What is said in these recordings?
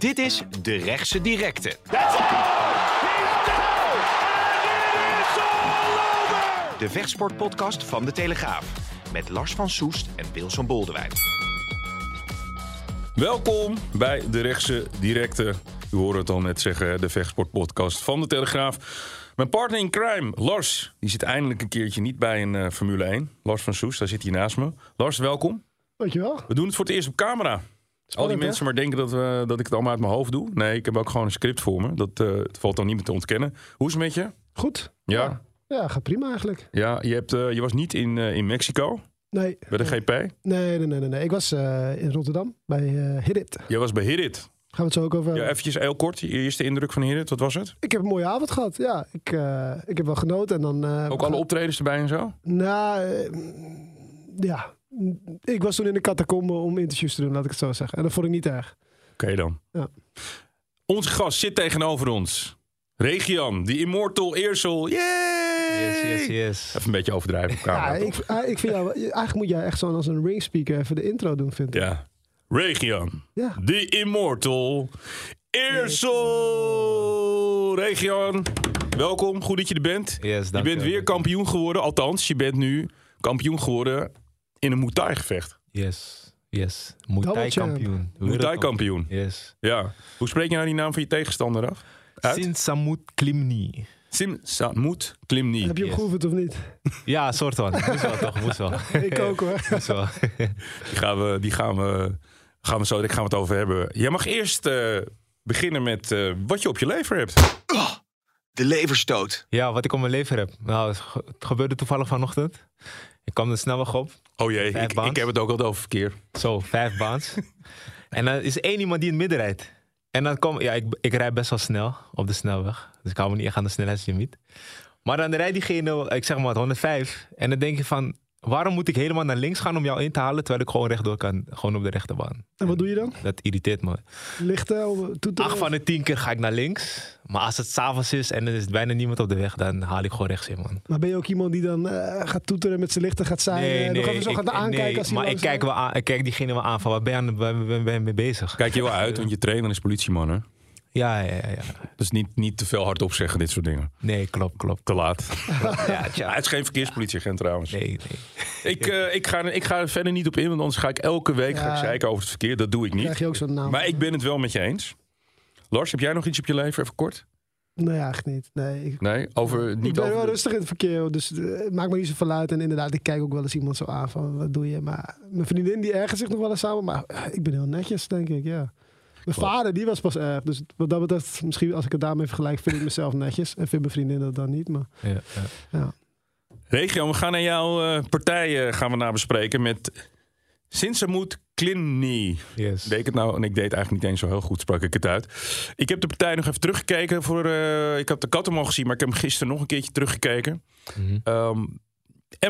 Dit is De Rechtse Directe. De vechtsportpodcast van De Telegraaf. Met Lars van Soest en Wilson Boldewijn. Welkom bij de rechtse directe. U hoorde het al net zeggen, de vechtsportpodcast van de Telegraaf. Mijn partner in crime, Lars, die zit eindelijk een keertje niet bij een eh, Formule 1. Lars van Soest, daar zit hij naast me. Lars, welkom. Dankjewel. We doen het voor het eerst op camera. Al die mensen hè? maar denken dat, we, dat ik het allemaal uit mijn hoofd doe. Nee, ik heb ook gewoon een script voor me. Dat eh, het valt dan niet meer te ontkennen. Hoe is het met je? Goed. Ja. Ja, ja gaat prima eigenlijk. Ja, je, hebt, eh, je was niet in, eh, in Mexico Nee. bij de GP. Nee, nee, nee, nee. nee. Ik was eh, in Rotterdam bij eh Hit It. Je was bij Hirit. Gaan we het zo ook over Ja, eventjes heel kort, je eerste indruk van Hirit, wat was het? Ik heb een mooie avond gehad. Ja, ik, eh, ik heb wel genoten. En dan, eh, Ook alle optredens erbij en zo? Nou, eh, ja. Ik was toen in de catacombe om interviews te doen, laat ik het zo zeggen. En dat vond ik niet erg. Oké dan. Ja. Onze gast zit tegenover ons. Regian, die immortal Eersel. Yay! Yes, yes, yes. Even een beetje overdrijven op Ja, camera. ik, ah, ik vind jou, eigenlijk moet jij echt zo als een ringspeaker even de intro doen, vind ik. Ja. Regian, Ja. die immortal Eersel. Regian, welkom. Goed dat je er bent. Yes, je bent weer kampioen geworden. Althans, je bent nu kampioen geworden in een Muay Thai gevecht. Yes, yes. Muay Thai kampioen. Muay Thai kampioen. Yes. Ja. Hoe spreek je nou die naam van je tegenstander af? Sinsamut Klimni. Sim Samut Klimni. Heb je hem Yes. geoefend of niet? Ja, soort van. Moest wel toch, moest wel. Ik ook hoor. Moest wel. Die gaan we, die gaan we, gaan we zo direct gaan we het over hebben. Jij mag eerst eh, beginnen met eh, wat je op je lever hebt. De leverstoot. Ja, wat ik op mijn leven heb. Nou, het gebeurde toevallig vanochtend. Ik kwam de snelweg op. Oh jee, ik, heb het ook al over verkeer. Zo, vijf baans. en dan is één iemand die in het midden rijdt. En dan kom ja, ik, ik rijd best wel snel op de snelweg. Dus ik hou me niet echt aan de snelheidslimiet. Maar dan rijdt diegene, ik zeg maar wat, 105. En dan denk je van, waarom moet ik helemaal naar links gaan om jou in te halen... terwijl ik gewoon rechtdoor kan, gewoon op de rechterbaan. En wat doe je dan? Dat irriteert me. Lichten, toeteren? Acht van de tien keer ga ik naar links. Maar als het s'avonds is en er is bijna niemand op de weg... dan haal ik gewoon rechts in, man. Maar ben je ook iemand die dan eh, gaat toeteren met zijn lichten, gaat zijn, nog even zo ik- gaat aankijken nee, als hij maar ik kijk, wel aan, ik kijk diegene wel aan van, waar ben je, waar ben je mee bezig? Kijk je wel uit, want je trainer is politieman hè? Ja, ja, ja. ja. Dus niet, niet te veel hardop zeggen, dit soort dingen. Nee, klopt, klopt. Te laat. Ja, tja. Hij is geen verkeerspolitieagent trouwens. Nee, nee. Ik, eh, ik, ga, er- ik ga er verder niet op in, want anders ga ik elke week ga ik Ja. zeiken over het verkeer. Dat doe ik krijg niet. je ook zo'n naam. Maar ik ben het wel met je eens. Lars, heb jij nog iets op je lever? Even kort. Nee, eigenlijk niet. Nee, ik, Nee, over, ik niet ben over... wel de- rustig in het verkeer, dus eh, het maakt me niet zoveel uit. En inderdaad, ik kijk ook wel eens iemand zo aan van, wat doe je? Maar mijn vriendin, die ergert zich nog wel eens samen, maar eh, ik ben heel netjes, denk ik, ja. Mijn Klopt. vader, die was pas erg. Dus wat dat betreft, misschien als ik het daarmee vergelijk, vind ik mezelf netjes. En vind mijn vriendin dat dan niet, maar Ja, ja. ja. Regio, we gaan naar jouw eh, partij eh, gaan we na bespreken met Sinsamut Klimni. Yes. Deed ik het nou? En ik deed het eigenlijk niet eens zo heel goed, sprak ik het uit. Ik heb de partij nog even teruggekeken. Voor, eh, ik had de katten al gezien, maar ik heb hem gisteren nog een keertje teruggekeken. Mhm. Ehm,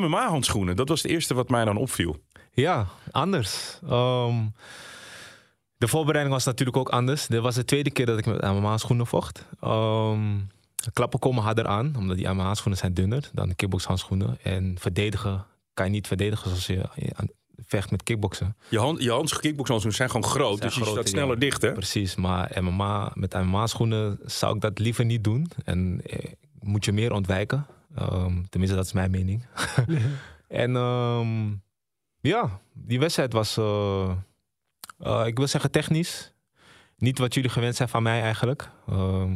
MMA-handschoenen, dat was het eerste wat mij dan opviel. Ja, anders. Ehm, de voorbereiding was natuurlijk ook anders. Dit was de tweede keer dat ik met MMA-schoenen vocht. Ehm, klappen komen harder aan, omdat die MMA-schoenen zijn dunner dan de kickboxhandschoenen. En verdedigen kan je niet verdedigen zoals je aan- vecht met kickboksen. Je, hand, je hands kickboxhandschoenen zijn gewoon groot, Zijn dus je staat sneller ja. dicht, hè? Precies, maar MMA, met MMA-schoenen zou ik dat liever niet doen. En eh, moet je meer ontwijken. Ehm, tenminste, dat is mijn mening. En ehm, ja, die wedstrijd was, eh, eh, ik wil zeggen technisch. Niet wat jullie gewend zijn van mij eigenlijk. Ehm,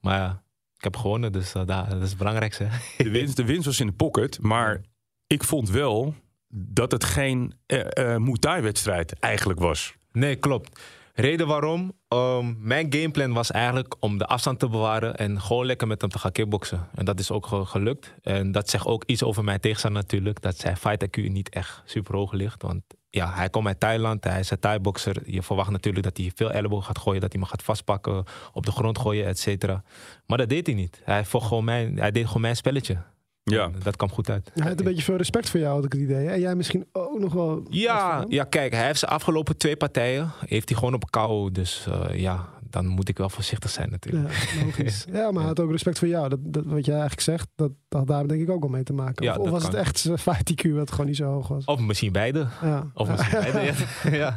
maar ja, ik heb gewonnen, dus eh, dat is het belangrijkste. De winst, de winst was in de pocket, maar ik vond wel dat het geen eh, Muay Thai-wedstrijd eigenlijk was. Nee, klopt. Reden waarom? ehm, mijn gameplan was eigenlijk om de afstand te bewaren en gewoon lekker met hem te gaan kickboksen. En dat is ook ge- gelukt. En dat zegt ook iets over mijn tegenstander natuurlijk. Dat zijn fight IQ niet echt super hoog ligt. Want ja, hij komt uit Thailand, hij is een Thai-boxer. Je verwacht natuurlijk dat hij veel elleboog gaat gooien, dat hij me gaat vastpakken, op de grond gooien, et cetera. Maar dat deed hij niet. Hij, vocht gewoon mijn, hij deed gewoon mijn spelletje. Ja. Dat kwam goed uit. Hij had een beetje veel respect voor jou, had ik het idee. En jij misschien ook nog wel. Ja, ja, kijk, hij heeft zijn afgelopen twee partijen heeft hij gewoon op KO. Dus eh, ja, dan moet ik wel voorzichtig zijn natuurlijk. Ja, logisch. ja, maar hij had ook respect voor jou. Dat, dat, wat jij eigenlijk zegt, dat dat had daar denk ik ook wel mee te maken. Ja, of was het echt zijn fight IQ wat gewoon niet zo hoog was? Of misschien beide. Ja. Of misschien beide. Ja.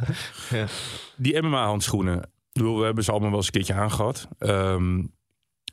ja. Die MMA-handschoenen. bedoel, we hebben ze allemaal wel eens een keertje aangehad. Ehm,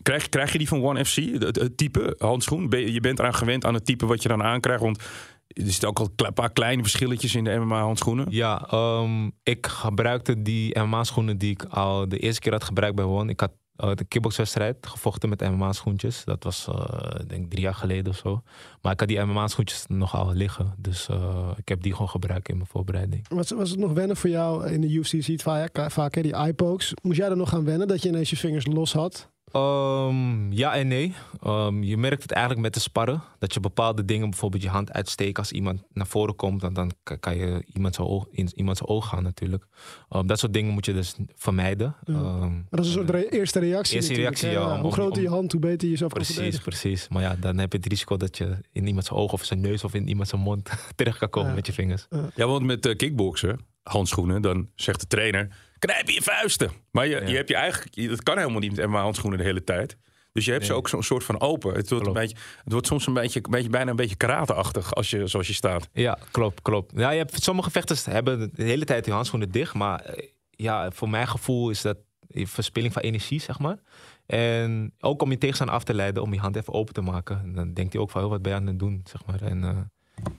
krijg, krijg je die van One FC, het, het type handschoen? Ben je bent eraan gewend aan het type wat je dan aankrijgt. Want er zitten ook al een paar kleine verschilletjes in de MMA-handschoenen. Ja, ehm, ik gebruikte die MMA-schoenen die ik al de eerste keer had gebruikt bij One. Ik had uh, de kickboxwedstrijd gevochten met MMA-schoentjes. Dat was, uh, denk ik, drie jaar geleden of zo. Maar ik had die MMA-schoentjes nogal liggen. Dus uh, ik heb die gewoon gebruikt in mijn voorbereiding. Was, was het nog wennen voor jou in de UFC? Je ziet vaak, vaak hè, die eye-pokes. Moest jij er nog gaan wennen dat je ineens je vingers los had? Um, ja en nee. Um, je merkt het eigenlijk met de sparren. Dat je bepaalde dingen, bijvoorbeeld je hand uitsteekt als iemand naar voren komt. Dan, dan kan je iemand zijn oog, in iemand zijn oog gaan natuurlijk. Um, dat soort dingen moet je dus vermijden. Ja. maar dat is een soort re eerste reactie. Eerste reactie, ja. ja. Hoe groter je hand, hoe beter je jezelf Precies, precies. Maar ja, dan heb je het risico dat je in iemand zijn oog of zijn neus of in iemand zijn mond terecht kan komen met je vingers. Ja, want met uh, kickboksen, handschoenen, dan zegt de trainer knijp je vuisten. Maar je, ja. je hebt je eigenlijk, dat kan helemaal niet met MMA-handschoenen de hele tijd. Dus je hebt nee. ze ook zo'n soort van open. Het wordt, een beetje, het wordt soms een beetje, een beetje, bijna een beetje karateachtig als je, zoals je staat. Ja, klopt, klopt. Ja, je hebt, sommige vechters hebben de hele tijd die handschoenen dicht. Maar ja, voor mijn gevoel is dat verspilling van energie, zeg maar. En ook om je tegenstander af te leiden, om je hand even open te maken. En dan denkt hij ook van, oh, wat ben je aan het doen, zeg maar. En uh,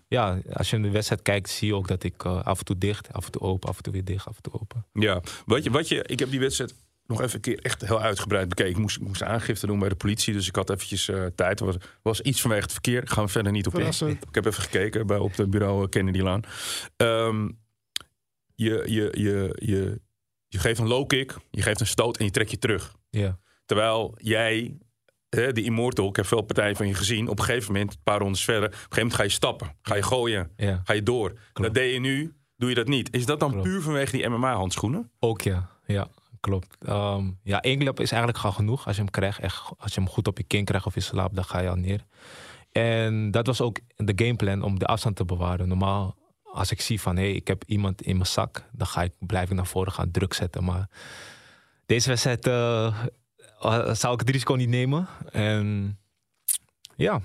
ja, als je in de wedstrijd kijkt, zie je ook dat ik uh, af en toe dicht, af en toe open, af en toe weer dicht, af en toe open. Ja, wat je, wat je, ik heb die wedstrijd nog even een keer echt heel uitgebreid bekeken. Ik moest, ik moest aangifte doen bij de politie, dus ik had eventjes uh, tijd. Er was, was iets vanwege het verkeer. Gaan we verder niet op in. Ik heb even gekeken bij, op het bureau Kennedy Laan. Um, je, je, je, je, je geeft een low kick, je geeft een stoot en je trekt je terug. Ja. Terwijl jij de Immortal, ik heb veel partijen van je gezien. Op een gegeven moment, een paar rondes verder, op een gegeven moment ga je stappen. Ga je gooien. Ja. Ga je door. Klopt. Dat deed je nu, doe je dat niet. Is dat dan Klopt. puur vanwege die MMA-handschoenen? Ook ja, ja. Klopt. Um, ja, één klap is eigenlijk al genoeg. Als je hem krijgt, echt, als je hem goed op je kin krijgt of je slaapt, dan ga je al neer. En dat was ook de gameplan om de afstand te bewaren. Normaal, als ik zie van hé, hey, ik heb iemand in mijn zak, dan ga ik, blijf ik naar voren gaan druk zetten. Maar deze wedstrijd uh, zou ik het risico niet nemen. En ja,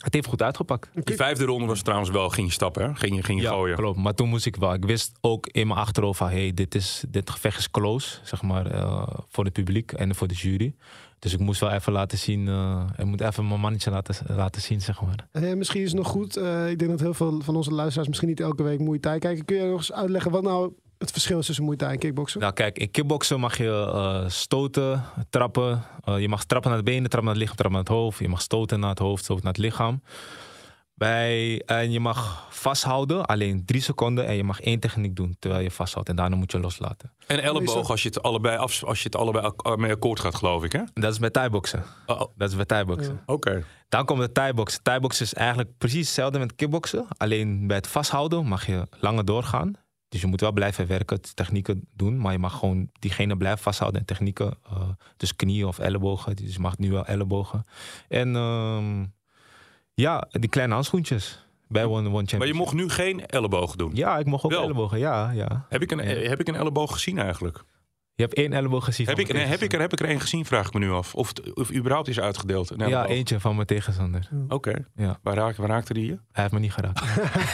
het heeft goed uitgepakt. Die vijfde ronde was trouwens wel, ging je stappen, hè? Ging je, ging je ja, gooien. klopt. Maar toen moest ik wel. Ik wist ook in mijn achterhoofd van, hey, dit, is, dit gevecht is close, zeg maar, uh, voor het publiek en voor de jury. Dus ik moest wel even laten zien, uh, ik moet even mijn mannetje laten, laten zien, zeg maar. En misschien is het nog goed, uh, ik denk dat heel veel van onze luisteraars misschien niet elke week Thai kijken. Kun je nog eens uitleggen wat nou het verschil is tussen Muay Thai en kickboksen? Nou kijk, in kickboksen mag je uh, stoten, trappen. Uh, je mag trappen naar de benen, trappen naar het lichaam, trappen naar het hoofd. Je mag stoten naar het hoofd, stoten naar het lichaam. Bij, en je mag vasthouden, alleen drie seconden. En je mag één techniek doen terwijl je vasthoudt. En daarna moet je loslaten. En elleboog als je het allebei, af, als je het allebei mee akkoord gaat, geloof ik, hè? Dat is bij thai-boksen. Oh, oh. Dat is bij thai-boksen. Ja. Oké. Okay. Dan komt de thai-boksen. Thai-boksen is eigenlijk precies hetzelfde met kickboksen. Alleen bij het vasthouden mag je langer doorgaan. Dus je moet wel blijven werken, technieken doen. Maar je mag gewoon diegene blijven vasthouden en technieken. Uh, dus knieën of ellebogen. Dus je mag nu wel ellebogen. En uh, ja, die kleine handschoentjes. Bij One, one maar je mocht nu geen ellebogen doen? Ja, ik mocht ook wel. ellebogen, ja. ja. Heb, ik een, heb ik een elleboog gezien eigenlijk? Je hebt één elleboog gezien heb ik, nee, heb, ik er, heb ik er één gezien, vraag ik me nu af. Of het of überhaupt is uitgedeeld? Ja, eentje van mijn tegenstander. Oké. Okay. Ja. Waar, raak, waar raakte die je? Hij heeft me niet geraakt.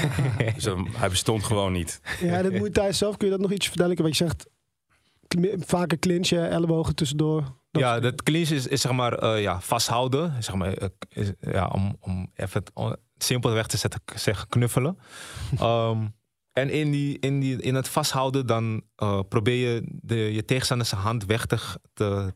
dus hij bestond gewoon niet. Ja, dat moet thuis zelf. Kun je dat nog iets verduidelijken? Wat je zegt, vaker clinchen, ellebogen tussendoor. Dat ja, dat clinch is, is zeg maar uh, ja, vasthouden. Zeg maar, uh, is, ja, om, om even het simpel weg te zetten, zeggen knuffelen. um, en in, die, in, die, in het vasthouden, dan uh, probeer je de, je tegenstander zijn hand weg te, te,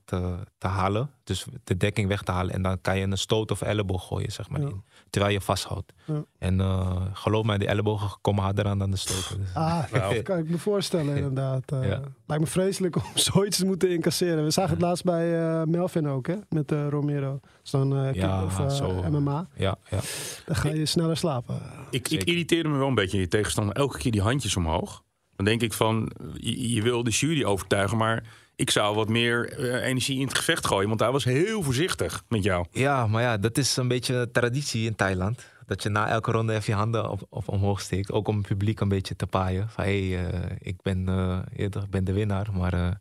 te, halen. Dus de dekking weg te halen. En dan kan je een stoot of elleboog gooien, zeg maar. Ja. In, terwijl je vasthoudt. Ja. En uh, geloof mij, de ellebogen komen harder aan dan de stoten. Dus. Ah, nou. kan ik me voorstellen, inderdaad. Uh, ja. Lijkt me vreselijk om zoiets te moeten incasseren. We zagen het laatst bij Melvin ook, hè? Met Romero. Dan ja, of zo, MMA. Ja, ja. Dan ga je sneller slapen. Ik, ik irriteerde me wel een beetje in je tegenstander. Elke keer die handjes omhoog. Dan denk ik van, je, je wil de jury overtuigen, maar ik zou wat meer uh, energie in het gevecht gooien. Want hij was heel voorzichtig met jou. Ja, maar ja, dat is een beetje traditie in Thailand. Dat je na elke ronde even je handen op, omhoog steekt. Ook om het publiek een beetje te paaien. Van hé, hey, uh, ik ben, uh, ben de winnaar. Maar het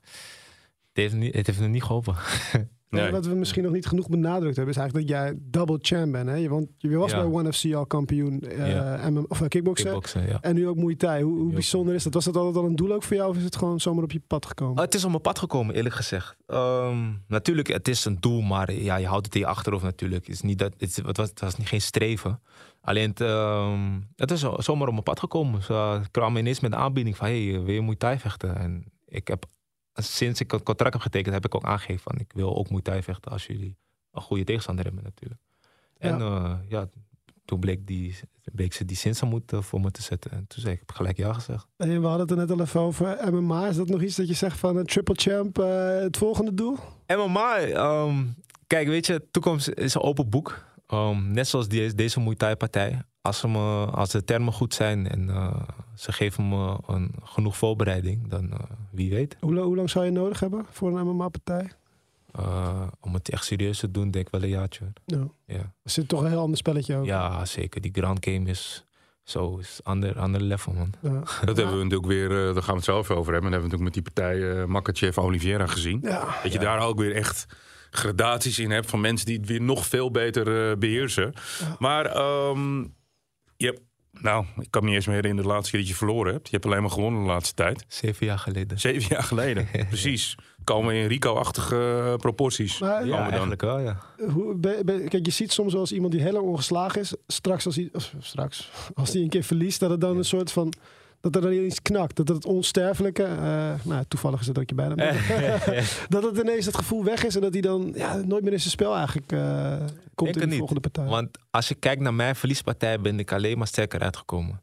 heeft, niet, het niet geholpen. Nee. Wat we misschien nog niet genoeg benadrukt hebben, is eigenlijk dat jij double champ bent. Hè? Want je was Ja. bij One FC al kampioen eh, Ja. MM of eh, kickboksen. Kickboksen, ja. En nu ook Muay Thai. Hoe, hoe bijzonder is dat? Was dat altijd al een doel ook voor jou? Of is het gewoon zomaar op je pad gekomen? Oh, het is op mijn pad gekomen, eerlijk gezegd. Ehm, natuurlijk, het is een doel, maar ja, je houdt het in je achterhoofd natuurlijk. Het, is niet dat, het, was, het was niet, geen streven. Alleen, het, ehm, het is zo- zomaar op mijn pad gekomen. Ze kwamen ineens met een aanbieding van, hey, wil je Muay Thai vechten? En ik heb, sinds ik het contract heb getekend, heb ik ook aangegeven van, ik wil ook Muay Thai vechten als jullie een goede tegenstander hebben natuurlijk. En ja, ja toen bleek, die, bleek ze die Sinsamoed uh, voor me te zetten. En toen zei ik, heb gelijk ja gezegd. En we hadden het er net al even over MMA. Is dat nog iets dat je zegt van een triple champ eh, het volgende doel? MMA, ehm, kijk, weet je, toekomst is een open boek. Ehm, net zoals die, deze Muay Thai partij. Als, ze me, als de termen goed zijn en eh, ze geven me een, genoeg voorbereiding, dan eh, wie weet. Hoe, la- hoe lang zou je nodig hebben voor een MMA-partij? Eh, om het echt serieus te doen, denk ik wel een jaartje. Ja. Ja, Er zit toch een heel ander spelletje ook. ja zeker. Die Grand Game is zo, is ander, ander level, man. Ja. Dat hebben we natuurlijk weer, daar gaan we het zelf over hebben. Dat hebben we natuurlijk met die partij eh Makachev Oliveira gezien. Ja. Dat je daar ook weer echt gradaties in hebt van mensen die het weer nog veel beter eh, beheersen. Maar ehm, je hebt, nou, ik kan me niet eens meer herinneren de laatste keer dat je verloren hebt. Je hebt alleen maar gewonnen de laatste tijd. Zeven jaar geleden. Zeven jaar geleden, precies. Komen we in Rico-achtige eh, proporties. Maar, Ja, dan. eigenlijk wel, ja. Hoe, be- be- kijk, je ziet soms wel eens iemand die heel lang ongeslagen is. Straks als hij, of straks, als hij een keer verliest, dat het dan een soort van. Dat er dan iets knakt. Dat het onsterfelijke. eh, nou, toevallig is het ook je bijna. dat het ineens het gevoel weg is en dat hij dan ja, nooit meer in zijn spel eigenlijk eh, komt in de niet. volgende partij. Want als je kijkt naar mijn verliespartij, ben ik alleen maar sterker uitgekomen.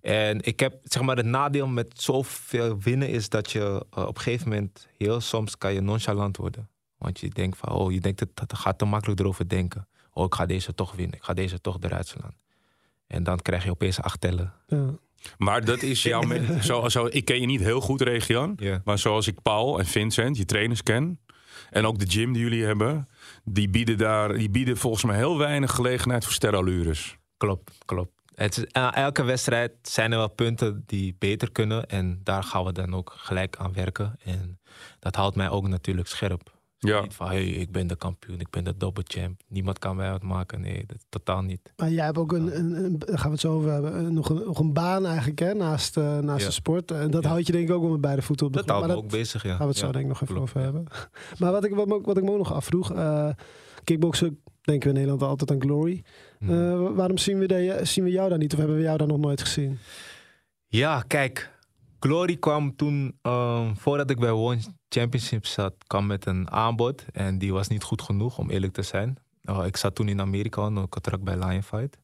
En ik heb, zeg maar, het nadeel met zoveel winnen is dat je eh, op een gegeven moment, heel soms kan je nonchalant worden. Want je denkt van, oh, je denkt het, het gaat te makkelijk erover denken. Oh, ik ga deze toch winnen. Ik ga deze toch eruit slaan. En dan krijg je opeens acht tellen. ja. Maar dat is jouw... zo, zo, ik ken je niet heel goed, Region. Ja. Maar zoals ik Paul en Vincent, je trainers ken... en ook de gym die jullie hebben... die bieden, daar, die bieden volgens mij heel weinig gelegenheid voor sterallures. Klopt, klopt. Het is, aan elke wedstrijd zijn er wel punten die beter kunnen. En daar gaan we dan ook gelijk aan werken. En dat houdt mij ook natuurlijk scherp. Ja. Niet van, hey, ik ben de kampioen, ik ben de double champ. Niemand kan mij uitmaken. Nee, dat, totaal niet. Maar jij hebt ook een, een, een- daar gaan we het zo over hebben, nog, een, nog een baan eigenlijk hè, naast, eh, naast Ja. de sport. En dat Ja. houdt je denk ik ook wel met beide voeten op de Dat grond. houdt me Maar ook bezig, ja. gaan we het zo denk ik nog even klopt, over ja. hebben. Maar wat ik, wat, me ook- wat ik me ook nog afvroeg, eh kickboksen denken we in Nederland altijd aan Glory. Mhm. Eh, waarom zien we, de, zien we jou daar niet of hebben we jou daar nog nooit gezien? Ja, kijk. Glory kwam toen, ehm, voordat ik bij One Championship zat, kwam met een aanbod. En die was niet goed genoeg, om eerlijk te zijn. Oh, ik zat toen in Amerika, een contract bij Lionfight.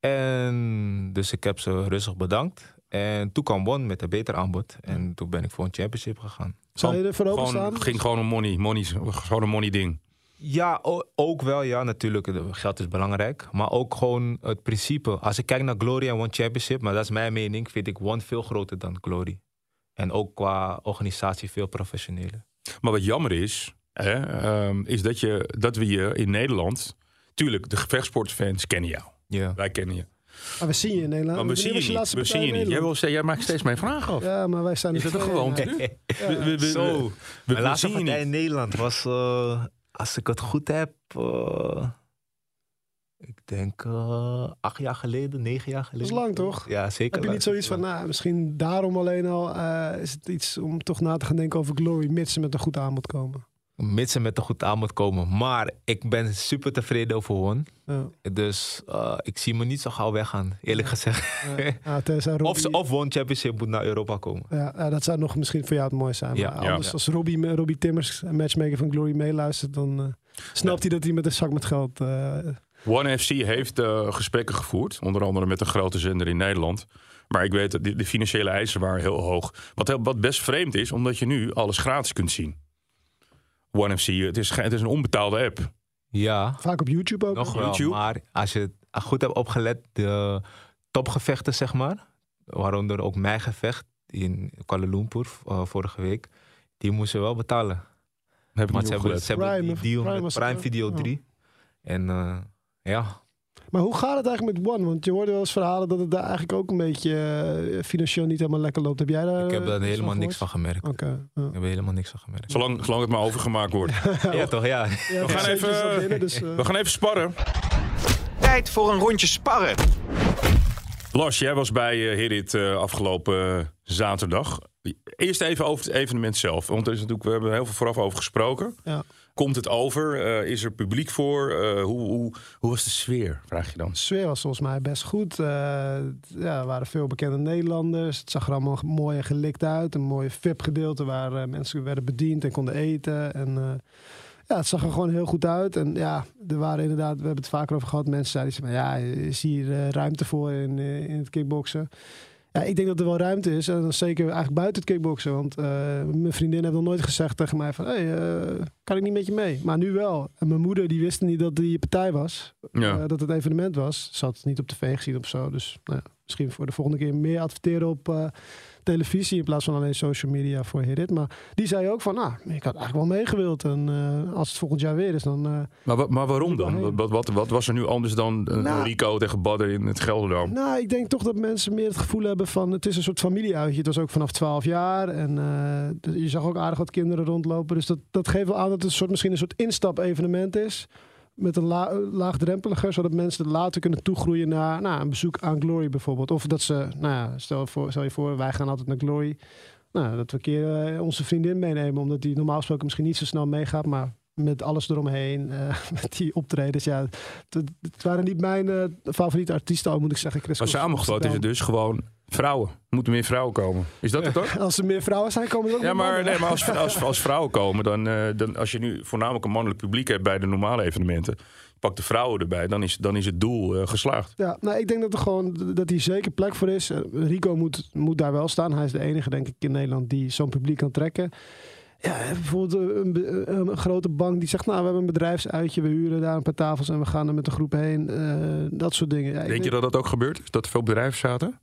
En dus ik heb ze rustig bedankt. En toen kwam One met een beter aanbod. En toen ben ik voor een championship gegaan. Zou je er voor open Gewoon, staan? ging gewoon om money, money. Gewoon een money ding. Ja, ook wel. Ja, natuurlijk. Geld is belangrijk. Maar ook gewoon het principe. Als ik kijk naar Glory en One Championship, maar dat is mijn mening, vind ik One veel groter dan Glory. En ook qua organisatie veel professioneler. Maar wat jammer is, hè, ehm, is dat, je, dat we je in Nederland... Tuurlijk, de gevechtsportfans kennen jou. Ja. Wij kennen je. Maar we zien je in Nederland. Maar we zien je niet. We zien je niet. Jij, wil, jij maakt steeds mijn vragen af. Ja, maar wij zijn Is er dat ja. Ja. We- we- we- Zo. we- Mijn laatste partij niet. in Nederland was, eh, als ik het goed heb, eh, ik denk eh, acht jaar geleden, negen jaar geleden. lang, toch? Ja, zeker. Heb je niet zoiets van, nou, misschien daarom alleen al eh, is het iets om toch na te gaan denken over Glory, mits ze met een goed aanbod komen. Mits ze met een goed aanbod komen. Maar ik ben super tevreden over One. Ja. Dus eh, ik zie me niet zo gauw weggaan, eerlijk gezegd. Ja, ja, tenzij Of, ze- of One Championship moet naar Europa komen. Ja, dat zou nog misschien voor jou het mooiste zijn. Ja, maar ja. anders, als Robbie, Robbie Timmers, een matchmaker van Glory, meeluistert, dan eh, snapt hij dat hij met een zak met geld... eh, One FC heeft eh, gesprekken gevoerd. Onder andere met een grote zender in Nederland. Maar ik weet dat de, de financiële eisen waren heel hoog. Wat, heel- wat best vreemd is, omdat je nu alles gratis kunt zien. One FC, het is, het is een onbetaalde app. Ja, vaak op YouTube ook. nog hè? wel. YouTube? Maar als je goed hebt opgelet, de topgevechten, zeg maar. Waaronder ook mijn gevecht in Kuala Lumpur eh, vorige week. Die moesten wel betalen. Heb ik Maar ze hebben, opgelet. ze hebben Prime, die deal Prime met Prime Video ja. 3. En eh, ja, Maar hoe gaat het eigenlijk met One? Want je hoorde wel eens verhalen dat het daar eigenlijk ook een beetje eh, financieel niet helemaal lekker loopt. Heb jij daar Ik heb eh, daar iets helemaal niks van gemerkt. Oké. ja. Ik heb er helemaal niks van gemerkt. Zolang, zolang het maar overgemaakt wordt. Ja, toch? Ja. We gaan even- binnen, dus, eh, We gaan even sparren. Tijd voor een rondje sparren. Lars, jij was bij eh eh, afgelopen eh, zaterdag. Eerst even over het evenement zelf. Want er is natuurlijk, we hebben er heel veel vooraf over gesproken. ja. Komt het over? Eh, is er publiek voor? Eh, hoe, hoe, hoe was de sfeer, vraag je dan? De sfeer was volgens mij best goed. Eh, ja, er waren veel bekende Nederlanders. Het zag er allemaal mooi en gelikt uit. Een mooie VIP-gedeelte waar mensen werden bediend en konden eten. En ja, het zag er gewoon heel goed uit. En ja, er waren inderdaad, we hebben het vaker over gehad. Mensen zeiden, van, ja, is hier ruimte voor in, in het kickboksen? Ja, ik denk dat er wel ruimte is. En dan zeker eigenlijk buiten het kickboksen. Want eh, mijn vriendin heeft nog nooit gezegd tegen mij van... Hey, eh, kan ik niet met je mee? Maar nu wel. En mijn moeder die wist niet dat die partij was. Ja. eh, dat het evenement was. Ze had het niet op tv gezien of zo. Dus nou, misschien voor de volgende keer meer adverteren op televisie... in plaats van alleen social media voor Hit It. Maar die zei ook van, nou, ik had eigenlijk wel meegewild. En eh, als het volgend jaar weer is, dan... eh, Maar, maar waarom dan? Wat, wat, wat was er nu anders dan eh, Nou- Rico tegen Badder in het Gelderdoom? Nou, ik denk toch dat mensen meer het gevoel hebben van... het is een soort familieuitje. Het was ook vanaf 12 jaar. En je zag ook aardig wat kinderen rondlopen. Dus dat, dat geeft wel aan dat het een soort, misschien een soort instap-evenement is. Met een la laagdrempeliger. Zodat mensen later kunnen toegroeien naar nou, een bezoek aan Glory bijvoorbeeld. Of dat ze, nou ja, stel, voor, stel je voor, wij gaan altijd naar Glory. Nou, dat we een keer eh, onze vriendin meenemen. Omdat die normaal gesproken misschien niet zo snel meegaat. Maar met alles eromheen, eh, met die optredens. Ja, het, waren niet mijn eh, favoriete artiesten, al moet ik zeggen. Chris Maar samengevat is het dus gewoon vrouwen. Moeten meer vrouwen komen. Is dat het? Amsterdam. Als er meer vrouwen zijn, komen er ook Ja, maar, mannen. nee, maar als, als, als vrouwen komen, dan, eh, dan als je nu voornamelijk een mannelijk publiek hebt bij de normale evenementen, pak de vrouwen erbij, dan is, dan is het doel geslaagd. Ja, nou, ik denk dat er gewoon dat hier zeker plek voor is. Rico moet, moet daar wel staan. Hij is de enige, denk ik, in Nederland die zo'n publiek kan trekken. Ja, bijvoorbeeld een, be- een grote bank die zegt, nou, we hebben een bedrijfsuitje, we huren daar een paar tafels en we gaan er met een groep heen. Eh, dat soort dingen. Ja, Denk je dat dat ook gebeurt? Is dat er veel bedrijven zaten?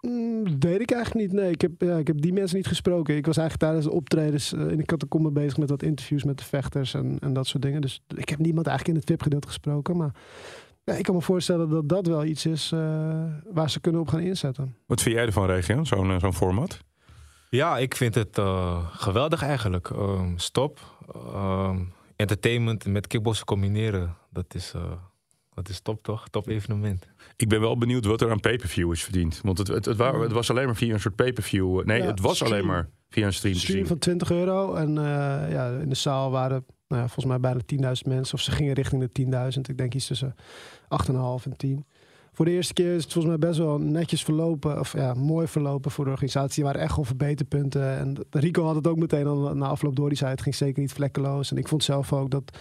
Mm, weet ik eigenlijk niet. Nee, ik heb, ja, ik heb die mensen niet gesproken. Ik was eigenlijk tijdens de optredens eh, in de catacombe bezig met wat interviews met de vechters en, en dat soort dingen. Dus ik heb niemand eigenlijk in het VIP-gedeelte gesproken. Maar ja, ik kan me voorstellen dat dat wel iets is eh, waar ze kunnen op gaan inzetten. Wat vind jij ervan, Regio, zo'n eh, zo'n format? Ja, ik vind het eh, geweldig eigenlijk. Ehm, stop. Ehm, entertainment met kickboksen combineren. Dat is, eh, dat is top toch? Top evenement. Ik ben wel benieuwd wat er aan pay-per-view is verdiend. Want het, het, het, wa- het was alleen maar via een soort pay-per-view. Nee, Ja, het was stream. alleen maar via een stream te Stream zien. van 20 euro. En eh, ja, in de zaal waren nou ja, volgens mij bijna 10.000 mensen. Of ze gingen richting de 10.000. Ik denk iets tussen 8,5 en 10. Voor de eerste keer is het volgens mij best wel netjes verlopen. Of ja, mooi verlopen voor de organisatie. Er waren echt wel verbeterpunten. En Rico had het ook meteen al na afloop door. Die zei het ging zeker niet vlekkeloos. En ik vond zelf ook dat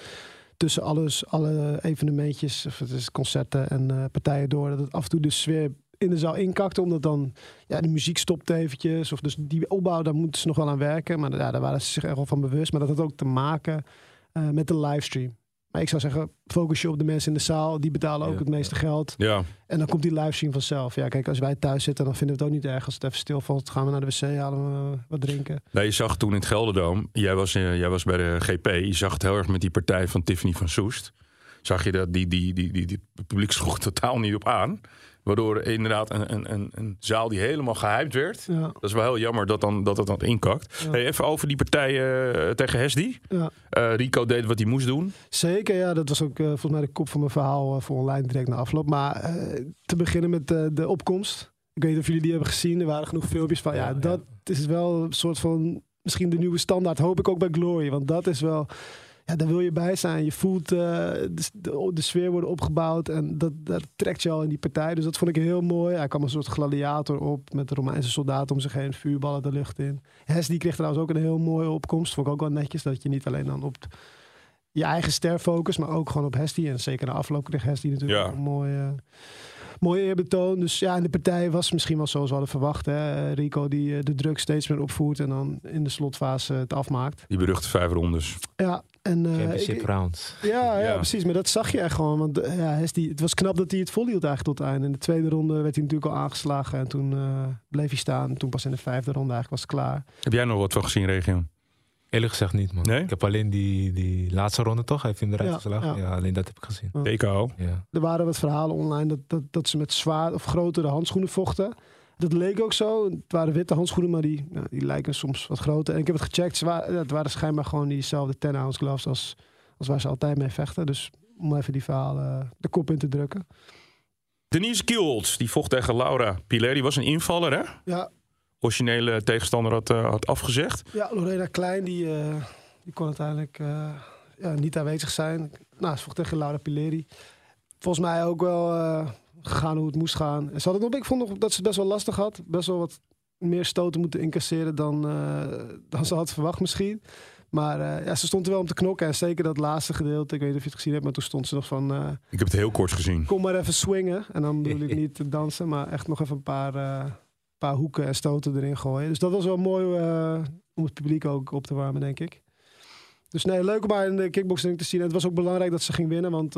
tussen alles, alle evenementjes, of het is concerten en eh, partijen door, dat het af en toe de sfeer in de zaal inkakte. Omdat dan ja, de muziek stopt eventjes. Of dus die opbouw, daar moeten ze nog wel aan werken. Maar ja, daar waren ze zich echt wel van bewust. Maar dat had ook te maken eh, met de livestream. Maar ik zou zeggen, focus je op de mensen in de zaal. Die betalen ook Ja, het meeste geld. Ja, En dan komt die livestream vanzelf. Ja, kijk, als wij thuis zitten, dan vinden we het ook niet erg. Als het even stilvalt, gaan we naar de wc, halen we wat drinken. nee, je zag toen in het Gelderdoom, jij was, eh, jij was bij de GP, je zag het heel erg met die partij van Tiffany van Soest. Zag je dat die, die, die, die, die het publiek sloeg totaal niet op aan. Waardoor inderdaad een, een, een, een zaal die helemaal gehyped werd. Ja, Dat is wel heel jammer dat dan, dat het dan inkakt. Ja. Hey, even over die partij eh, tegen Hesdy. ja. Eh, Rico deed wat hij moest doen. Zeker, ja. Dat was ook eh, volgens mij de kop van mijn verhaal voor online direct na afloop. Maar te beginnen met de opkomst. Ik weet niet of jullie die hebben gezien. Er waren genoeg filmpjes van. Ja. dat is wel een soort van... Misschien de nieuwe standaard. Hoop ik ook bij Glory. Want dat is wel... Ja, daar wil je bij zijn. Je voelt eh, de, de, de sfeer worden opgebouwd. En dat, dat trekt je al in die partij. Dus dat vond ik heel mooi. Hij kwam een soort gladiator op. Met de Romeinse soldaten om zich heen. Vuurballen de lucht in. Hes die kreeg trouwens ook een heel mooie opkomst. Vond ik ook wel netjes. Dat je niet alleen dan op je eigen ster focus, maar ook gewoon op Hestie. En zeker na afloop kreeg Hestie natuurlijk Ja. een mooie, mooie eerbetoon. Dus ja, in de partij was misschien wel zoals we hadden verwacht. Hè. Rico die eh, de druk steeds meer opvoert en dan in de slotfase het afmaakt. Die beruchte vijf rondes. Ja, en, eh, Championship ik- rounds. ja, ja, Ja. precies. Maar dat zag je echt gewoon. Want eh, ja, het was knap dat hij het volhield eigenlijk tot het einde. In de tweede ronde werd hij natuurlijk al aangeslagen. En toen eh, bleef hij staan. En toen pas in de vijfde ronde eigenlijk was het klaar. Heb jij nog wat van gezien, Regio? Eerlijk gezegd niet, man. Nee? Ik heb alleen die, die laatste ronde toch? Hij heeft hem eruit Ja, geslagen. ja. Ja, alleen dat heb ik gezien. TKO. Ja. Er waren wat verhalen online dat, dat, dat ze met zwaar of grotere handschoenen vochten. Dat leek ook zo. Het waren witte handschoenen, maar die, ja, die lijken soms wat groter. En ik heb het gecheckt. Ze waren, het waren schijnbaar gewoon diezelfde 10 ounce gloves als, als waar ze altijd mee vechten. Dus om even die verhalen de kop in te drukken. Denise Kielholz, die vocht tegen Laura Piler. Die was een invaller, hè? Ja, Originele tegenstander had, eh, had afgezegd. ja Lorena Klein die, eh, die kon uiteindelijk eh, ja, niet aanwezig zijn. Nou, ze vocht tegen Laura Pileri. Volgens mij ook wel eh, gegaan hoe het moest gaan. En ze had het nog, ik vond nog dat ze het best wel lastig had. Best wel wat meer stoten moeten incasseren dan, eh, dan ze had verwacht misschien. Maar eh, ja, ze stond er wel om te knokken. En zeker dat laatste gedeelte, ik weet niet of je het gezien hebt, maar toen stond ze nog van... eh, Ik heb het heel kort gezien. kom maar even swingen. En dan bedoel ik niet te dansen, maar echt nog even een paar, paar hoeken en stoten erin gooien. Dus dat was wel mooi om het publiek ook op te warmen, denk ik. Dus nee, leuk om haar in de kickboxing te zien. En het was ook belangrijk dat ze ging winnen, want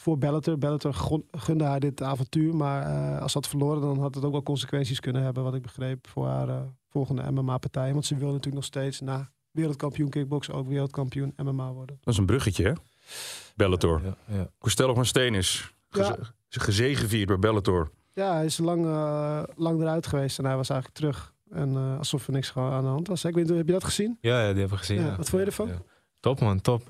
voor Bellator, Bellator gunde haar dit avontuur. Maar eh, als ze had verloren, dan had het ook wel consequenties kunnen hebben, wat ik begreep, voor haar eh, volgende MMA-partij. Want ze wil natuurlijk nog steeds na wereldkampioen kickbox ook wereldkampioen MMA worden. Dat is een bruggetje, hè? Bellator. Ja, ja. Costello van Steen is geze Ja. gezegevierd bij Bellator. Ja, hij is lang, eh, lang eruit geweest en hij was eigenlijk terug. En eh, alsof er niks aan de hand was. Ik weet niet, heb je dat gezien? Ja, ja, die hebben we gezien. Ja, ja. wat vond je ervan? Ja. Top man, top.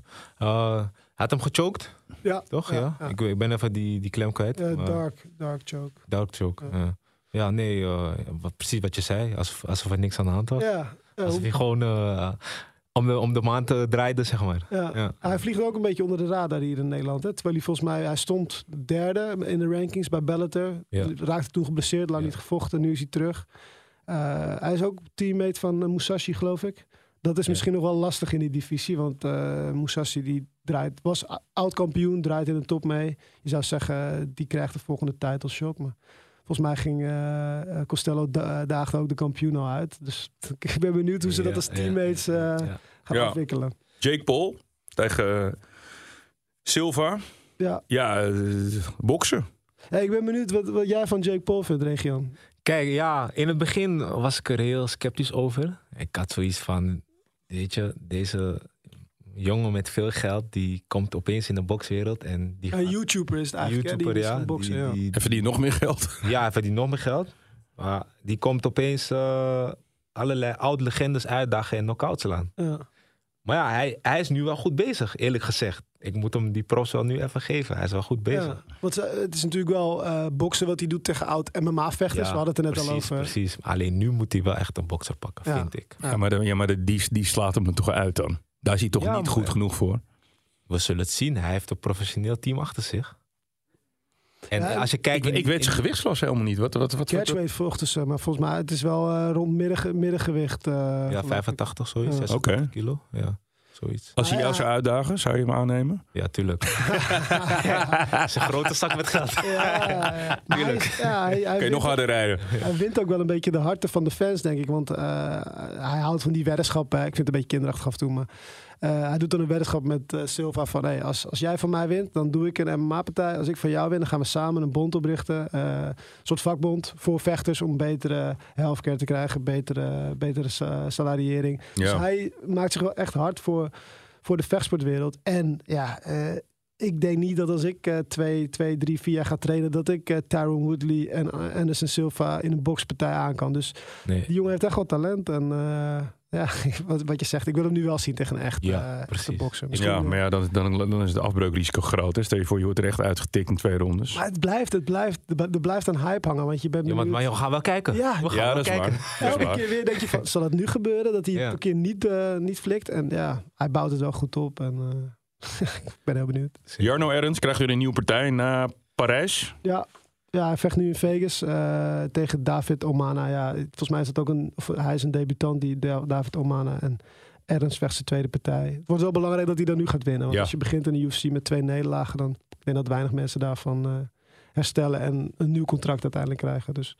Had hem gechoked, Ja. toch? Ja. ja. Ik, ik ben even die, die klem kwijt. Eh, dark, dark choke. Dark choke. Ja. Ja, ja nee, eh, wat, precies wat je zei. Alsof, alsof er niks aan de hand was. Ja, ja, Alsof hij gewoon eh, om, de, om de maand eh, draaide, zeg maar. ja. Hij vliegt ook een beetje onder de radar hier in Nederland. Hè? Terwijl hij volgens mij, hij stond derde in de rankings bij Bellator. Ja. Raakte toen geblesseerd, lang niet gevochten. Nu is hij terug. Eh, hij is ook teammate van eh, Musashi, geloof ik. Dat is Ja. misschien nog wel lastig in die divisie. Want eh Musashi die draait, was a- oud-kampioen, draait in de top mee. Je zou zeggen, die krijgt de volgende title shot. Maar volgens mij ging eh, eh, Costello da daagde ook de kampioen al uit. Dus ik ben benieuwd hoe ze dat als teammates eh, ja, ja. gaan Ja. ontwikkelen. Jake Paul tegen Silva. Ja. Ja, boksen. Hey, ik ben benieuwd wat, wat jij van Jake Paul vindt, Region. Kijk, ja, in het begin was ik er heel sceptisch over. Ik had zoiets van, weet je, deze jongen met veel geld, die komt opeens in de bokswereld en die Een gaat- YouTuber is het eigenlijk. YouTuber, die is ja. die, ja. die- En verdient nog meer geld. ja, hij verdient nog meer geld. Maar die komt opeens eh, allerlei oude legendes uitdagen en knock-outs slaan. Ja. Maar ja, hij, hij is nu wel goed bezig, eerlijk gezegd. Ik moet hem die pros wel nu even geven. Hij is wel goed bezig. Ja, want eh, het is natuurlijk wel eh, boksen wat hij doet tegen oud MMA-vechters. We hadden het er net precies, al over. Precies, alleen nu moet hij wel echt een bokser pakken, Ja. vind ik. Ja. Maar, de, ja, maar de, die, die slaat hem er toch uit dan. Daar is hij toch Ja, niet goed genoeg voor. We zullen het zien. Hij heeft een professioneel team achter zich. En Ja, als je kijkt... Ik, in- ik weet zijn gewichtsklasse helemaal niet. Wat, wat, wat, Catchweight vochten ze, maar volgens mij het is wel eh, rond midden, middengewicht. eh, Ja, geloof ik. 85, zoiets. Ja. 86 Oké. kilo. Ja, zoiets. Als hij Ah, jou ja. zou uitdagen, zou je hem aannemen? Ja, tuurlijk. Hij is een grote zak met geld. Ja, ja, ja. Maar hij, ja, hij, hij Kun je nog harder rijden? hij wint ook wel een beetje de harten van de fans, denk ik. Want eh, hij houdt van die weddenschap. hè. Ik vind het een beetje kinderachtig af en toe, maar... eh, hij doet dan een weddenschap met eh, Silva van... Hey, als, als jij van mij wint, dan doe ik een MMA-partij. Als ik van jou win, dan gaan we samen een bond oprichten. eh, een soort vakbond voor vechters om betere healthcare te krijgen. Betere, betere sa- salariering. Dus hij maakt zich wel echt hard voor, voor de vechtsportwereld. En ja, ik denk niet dat als ik eh, twee, twee, drie, vier jaar ga trainen... dat ik eh Tyron Woodley en eh, Anderson Silva in een bokspartij aan kan. Dus Nee. die jongen heeft echt wel talent. En eh, ja, wat, wat je zegt, ik wil hem nu wel zien tegen een echt Ja, eh, echte bokser. Misschien, Ja, maar ja, dan, dan, dan is het afbreukrisico groot. Hè? Stel je voor, je wordt er echt uitgetikt in twee rondes. maar het blijft, het blijft, er blijft een hype hangen. Want je bent Ja, maar, we gaan wel kijken. Ja. we gaan Ja, wel dat is kijken. waar. Is Elke waar. keer weer denk je van, zal het nu gebeuren? Dat hij Ja. een keer niet, eh, niet flikt. En ja, hij bouwt het wel goed op. En eh, ik ben heel benieuwd. Jarno Ernst krijgt weer een nieuwe partij na Parijs. Ja, ja hij vecht nu in Vegas eh, tegen David Omana. Ja, volgens mij is het ook een, of hij is een debutant, die Da- David Omana. En Ernst vecht zijn tweede partij. Het wordt wel belangrijk dat hij dan nu gaat winnen. Want Ja. als je begint in de UFC met twee nederlagen, dan ik denk dat weinig mensen daarvan eh, herstellen en een nieuw contract uiteindelijk krijgen. Dus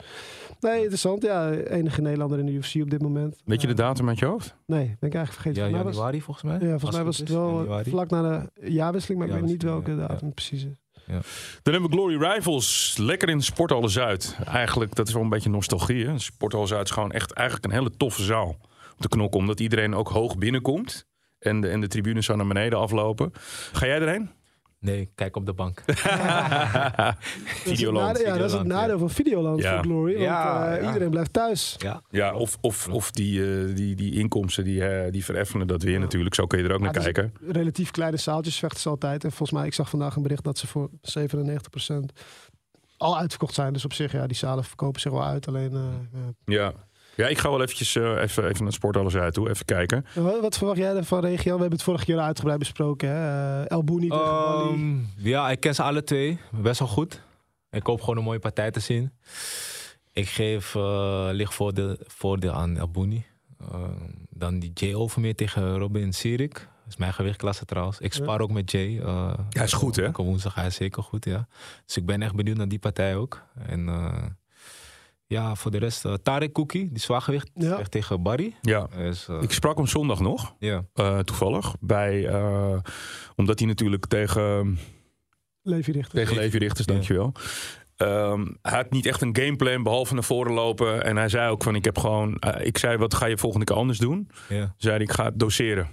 nee, interessant. Ja, enige Nederlander in de UFC op dit moment. Weet je de Eh, datum uit je hoofd? Nee, ben ik eigenlijk vergeten. Ja, Volgens mij was- januari volgens mij. ja, volgens mij was het wel januari. vlak na de jaarwisseling, maar ik weet niet welke ja, datum ja. precies is. Dan hebben we Glory Rivals. Lekker in Sporthal Zuid. Eigenlijk, dat is wel een beetje nostalgie. Hè? Sporthal Zuid is gewoon echt eigenlijk een hele toffe zaal. te knokken. Omdat iedereen ook hoog binnenkomt. En de, en de tribunes zo naar beneden aflopen. Ga jij erheen? Nee, kijk op de bank. Dat is het Videoland. nadeel- ja, dat is het nadeel van Videoland Ja. voor Glory. Want Ja, eh, ja. iedereen blijft thuis. ja. Ja, of, of, of die, eh, die, die inkomsten die, eh, die vereffenen dat weer natuurlijk. Zo kun je er ook Ja, naar kijken. Relatief kleine zaaltjes vechten ze altijd. En volgens mij, ik zag vandaag een bericht dat ze voor 97% al uitverkocht zijn. Dus op zich, ja, die zalen verkopen zich wel uit. Alleen, eh, ja. Ja. Ik ga wel eventjes eh, even, even naar Sport Alles uit toe. Even kijken. En Wat, wat verwacht jij van Regio? We hebben het vorige keer al uitgebreid besproken. Hè? Eh, El Bouni tegen Bali. Ehm, ja, ik ken ze alle twee. Best wel goed. Ik hoop gewoon een mooie partij te zien. Ik geef uh, licht voordeel, voordeel aan Elbouni. Ehm, dan die Jay Overmeer tegen Robin Sirik. Dat is mijn gewichtklasse trouwens. Ik Ja. spar ook met Jay. Hij is goed, hè? elke woensdag, hij is zeker goed, ja. Dus ik ben echt benieuwd naar die partij ook. En eh, ja, voor de rest, eh Tarek Cookie, die zwaargewicht, Ja. tegen Barry. Ja. Dus, eh, Ik sprak hem zondag nog, ja. eh, toevallig. Bij, eh, omdat hij natuurlijk tegen, Levi Richter. tegen Levi Richters, Ja. dankjewel. Ehm, hij had niet echt een gameplan, behalve naar voren lopen. En hij zei ook van, ik heb gewoon... ik zei, wat ga je volgende keer anders doen? ja. Zei hij, ik ga doseren.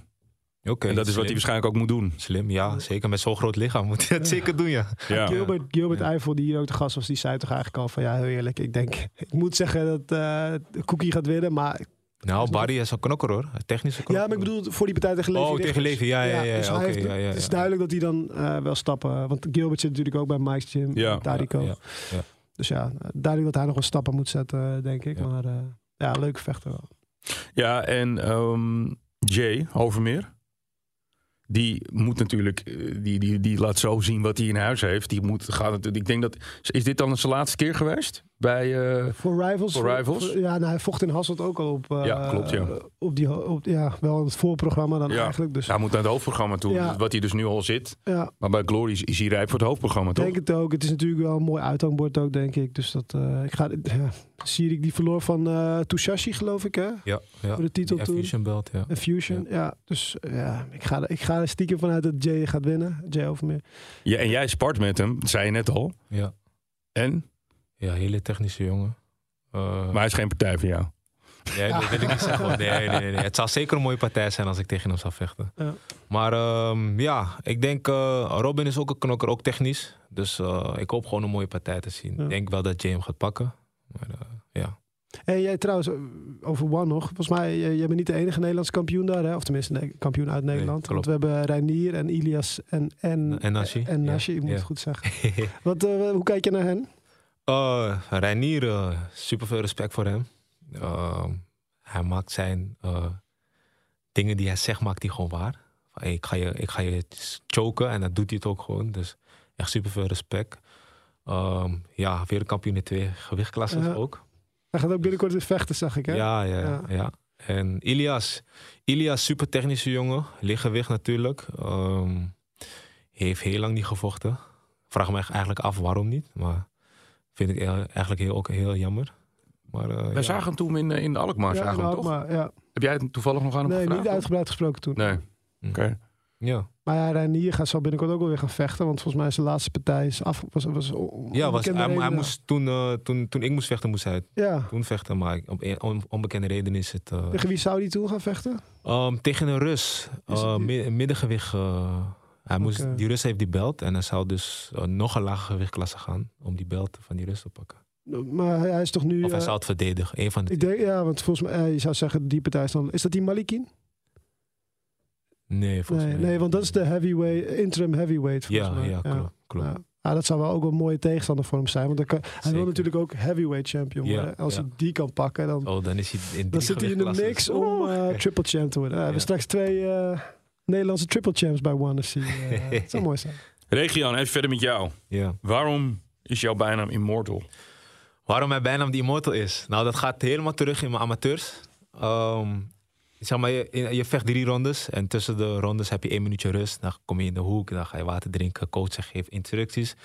Oké, en dat is wat hij waarschijnlijk ook moet doen. Slim, ja. Zeker met zo'n groot lichaam moet hij het zeker doen, ja. Ja. Gilbert, Gilbert Ja. Eiffel, die hier ook de gast was, die zei toch eigenlijk al van ja, heel eerlijk. Ik denk, ik moet zeggen dat eh Cookie gaat winnen. Maar Nou, Barry is een knokker hoor. Technische knokker. ja, maar ik bedoel voor die partij tegen Levi Oh, tegen Levi, ja, ja, ja, dus ja, oké, heeft- ja, ja, Het is ja. duidelijk dat hij dan eh, wel stappen... Want Gilbert zit natuurlijk ook bij Mike's Gym. Ja. Ja, Tarico. Ja, ja. Dus ja, duidelijk dat hij nog wel stappen moet zetten, denk ik. Ja. Maar eh, ja, leuke vechter wel. Ja, en ehm, Jay Overmeer. Die moet natuurlijk, eh, die, die, die laat zo zien wat hij in huis heeft. Die moet, gaat het, ik denk dat, is dit dan zijn laatste keer geweest? Bij, eh, Voor Rivals? Voor Rivals? ja, nou, hij vocht in Hasselt ook al op... eh, Ja, klopt, ja. Op die, op, ja, wel het voorprogramma dan Ja. eigenlijk. Dus hij moet naar het hoofdprogramma toe, Ja. wat hij dus nu al zit. ja, Maar bij Glory is, is hij rijp voor het hoofdprogramma, ik toch? denk het ook. Het is natuurlijk wel een mooi uithangbord ook, denk ik. Dus dat, eh, ik ga... Ja, Sirik die verloor van eh Tushashi, geloof ik, hè? Ja, ja. Voor de titel toen. Fusion belt, ja. En Fusion, ja. Dus ja, ik ga, er- ik ga er stiekem vanuit dat Jay gaat winnen. Jay Overmeer. Ja, en jij spart met hem, dat zei je net al. Ja, En? Ja hele technische jongen. Eh, Maar hij is geen partij voor jou. Nee, dat wil ik niet zeggen. Nee, nee, nee, nee. Het zal zeker een mooie partij zijn als ik tegen hem zou vechten. Ja. Maar ehm, ja, ik denk uh, Robin is ook een knokker, ook technisch. Dus uh, ik hoop gewoon een mooie partij te zien. Ja. Ik denk wel dat Jay hem gaat pakken. Maar uh, ja. En jij trouwens, over One nog. Volgens mij, jij bent niet de enige Nederlandse kampioen daar. Hè? Of tenminste, kampioen uit Nederland. Want we hebben Reinier en Ilias en, en, En Nashi. En Ja, Nashi, ik moet ja. het goed zeggen. Wat, uh, hoe kijk je naar hen? Uh, Reinier, uh, super veel respect voor hem. Uh, hij maakt zijn uh, dingen die hij zegt, maakt hij gewoon waar. Van, hey, ik, ga je, ik ga je choken en dat doet hij het ook gewoon. Dus echt super veel respect. Um, ja, wereldkampioen in twee gewichtklassen Ja. ook. Hij gaat ook binnenkort weer vechten, zag ik. Hè? Ja, ja, Ja. ja, ja. En Ilias, Ilias, super technische jongen. Lichtgewicht natuurlijk. Um, heeft heel lang niet gevochten. Vraag me eigenlijk af waarom niet. Maar vind ik eigenlijk heel, ook heel jammer. Maar, uh, Wij ja. zagen hem toen in, in de Alkmaar, Ja, zagen toch? maar, ja. Heb jij het toevallig nog aan hem Nee, gevraagd? niet uitgebreid gesproken toen. Nee, Hm. oké. Ja, Maar ja, Reinier gaat zo binnenkort ook wel weer gaan vechten. Want volgens mij is de laatste partij is af. Was, was, ja was, hij, moest toen, uh, toen, toen ik moest vechten, moest hij Ja. toen vechten. Maar op on, onbekende reden is het... Uh, Tegen wie zou die toen gaan vechten? um, tegen een Rus. Uh, middengewicht. Uh, hij moest. Die Rus heeft die belt. En hij zou dus uh, nog een lage gewichtklasse gaan. Om die belt van die Rus te pakken. Maar hij, is toch nu... Of hij eh, zou het verdedigen. Een van de ik denk, ja, want volgens mij, eh, je zou zeggen, die partij is dan... Is dat die Malikin? Nee, volgens Nee, mij. nee, want dat is de heavyweight, interim heavyweight volgens Ja, mij. ja, klopt. klopt. Ja. Ja, dat zou wel ook een mooie tegenstander voor hem zijn. Want dan kan, hij wil natuurlijk ook heavyweight champion Ja, worden. Als ja. hij die kan pakken, dan, Oh, dan is hij in dan zit hij in de mix om eh, triple champ te worden. we hebben straks twee eh, Nederlandse triple champs bij One FC. eh, dat zou mooi zijn. Regian, even verder met jou. Ja. Waarom is jouw bijnaam Immortal? Waarom mijn bijnaam die Immortal is? Nou, dat gaat helemaal terug in mijn amateurs. Ehm, zeg maar, je, je vecht drie rondes en tussen de rondes heb je één minuutje rust. Dan kom je in de hoek, dan ga je water drinken, coach geeft instructies.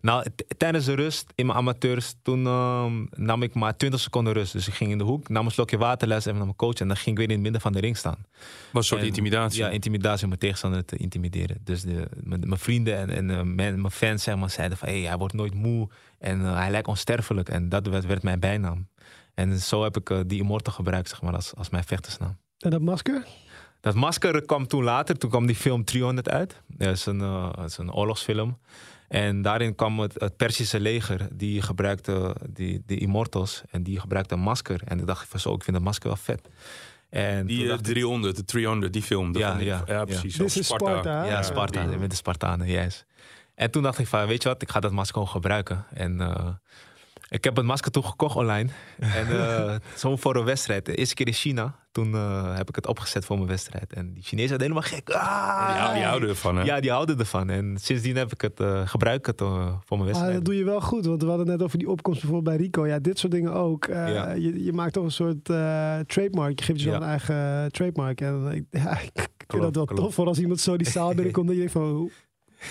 Nou, tijdens de rust in mijn amateurs, toen ehm, nam ik maar 20 seconden rust. Dus ik ging in de hoek, nam een slokje water, les even naar mijn coach en dan ging ik weer in het midden van de ring staan. Was een soort En- intimidatie. Ja, intimidatie om mijn tegenstander te intimideren. Dus de, mijn, mijn vrienden en, en eh, mijn, mijn fans zeg maar, zeiden van... Hey, hij wordt nooit moe en eh, hij lijkt onsterfelijk. En dat werd, werd mijn bijnaam. En zo heb ik eh, die Immortal gebruikt zeg maar, als, als mijn vechtersnaam. En dat masker? Dat masker kwam toen later. Toen kwam die film 300 uit. Dat is een, eh, dat is een oorlogsfilm. En daarin kwam het, het Persische leger. Die gebruikte die, de Immortals. En die gebruikte een masker. En ik dacht van zo, ik vind dat masker wel vet. En Die eh, dacht ik- 300, de 300, die film. dat Ja, ik- ja, ja. precies. Dit Of is Sparta. Ja, Sparta, met de Spartanen, yes. En toen dacht ik van, weet je wat, ik ga dat masker gewoon gebruiken. En eh, ik heb het masker toen gekocht online. En eh zo voor een wedstrijd. De eerste keer in China, toen eh, heb ik het opgezet voor mijn wedstrijd. En die Chinezen zijn helemaal gek. Ah! Ja, die houden ervan, hè? Ja, die houden ervan. En sindsdien heb ik het, eh gebruik het voor mijn Ah, wedstrijd. dat doe je wel goed, want we hadden net over die opkomst bijvoorbeeld bij Rico. Ja, dit soort dingen ook. Eh, Ja. je, je maakt toch een soort eh, trademark. Je geeft jezelf Ja. een eigen trademark. En ik, ja, ik vind dat wel klopt. tof voor als iemand zo die zaal binnenkomt. dat je denkt van,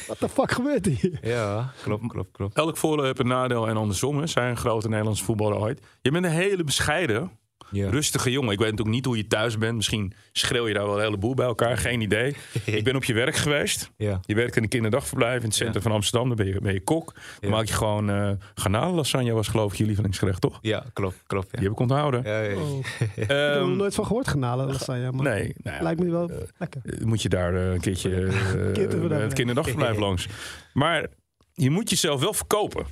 wat de fuck gebeurt hier? Ja, klopt, klopt, klopt. Elk voordeel heeft een nadeel en andersom. Hè. Zij een grote Nederlandse voetballer ooit. Je bent een hele bescheiden, Ja. rustige jongen. Ik weet natuurlijk niet hoe je thuis bent. Misschien schreeuw je daar wel een heleboel bij elkaar. Geen idee. Ik ben op je werk geweest. Ja, Je werkt in een kinderdagverblijf in het centrum van Amsterdam. Dan ben je, ben je kok. Dan Ja. maak je gewoon eh garnalenlasagne was geloof ik je lievelingsgerecht, toch? ja klopt, klopt. Die heb ik onthouden. Ja, ja, ja. Oh, ik heb er Ehm, nog nooit van gehoord, genalen lasagne. Maar nee, nou ja, Lijkt me wel lekker. Eh, moet je daar eh, een keertje eh, het kinderdagverblijf langs. Maar je moet jezelf wel verkopen.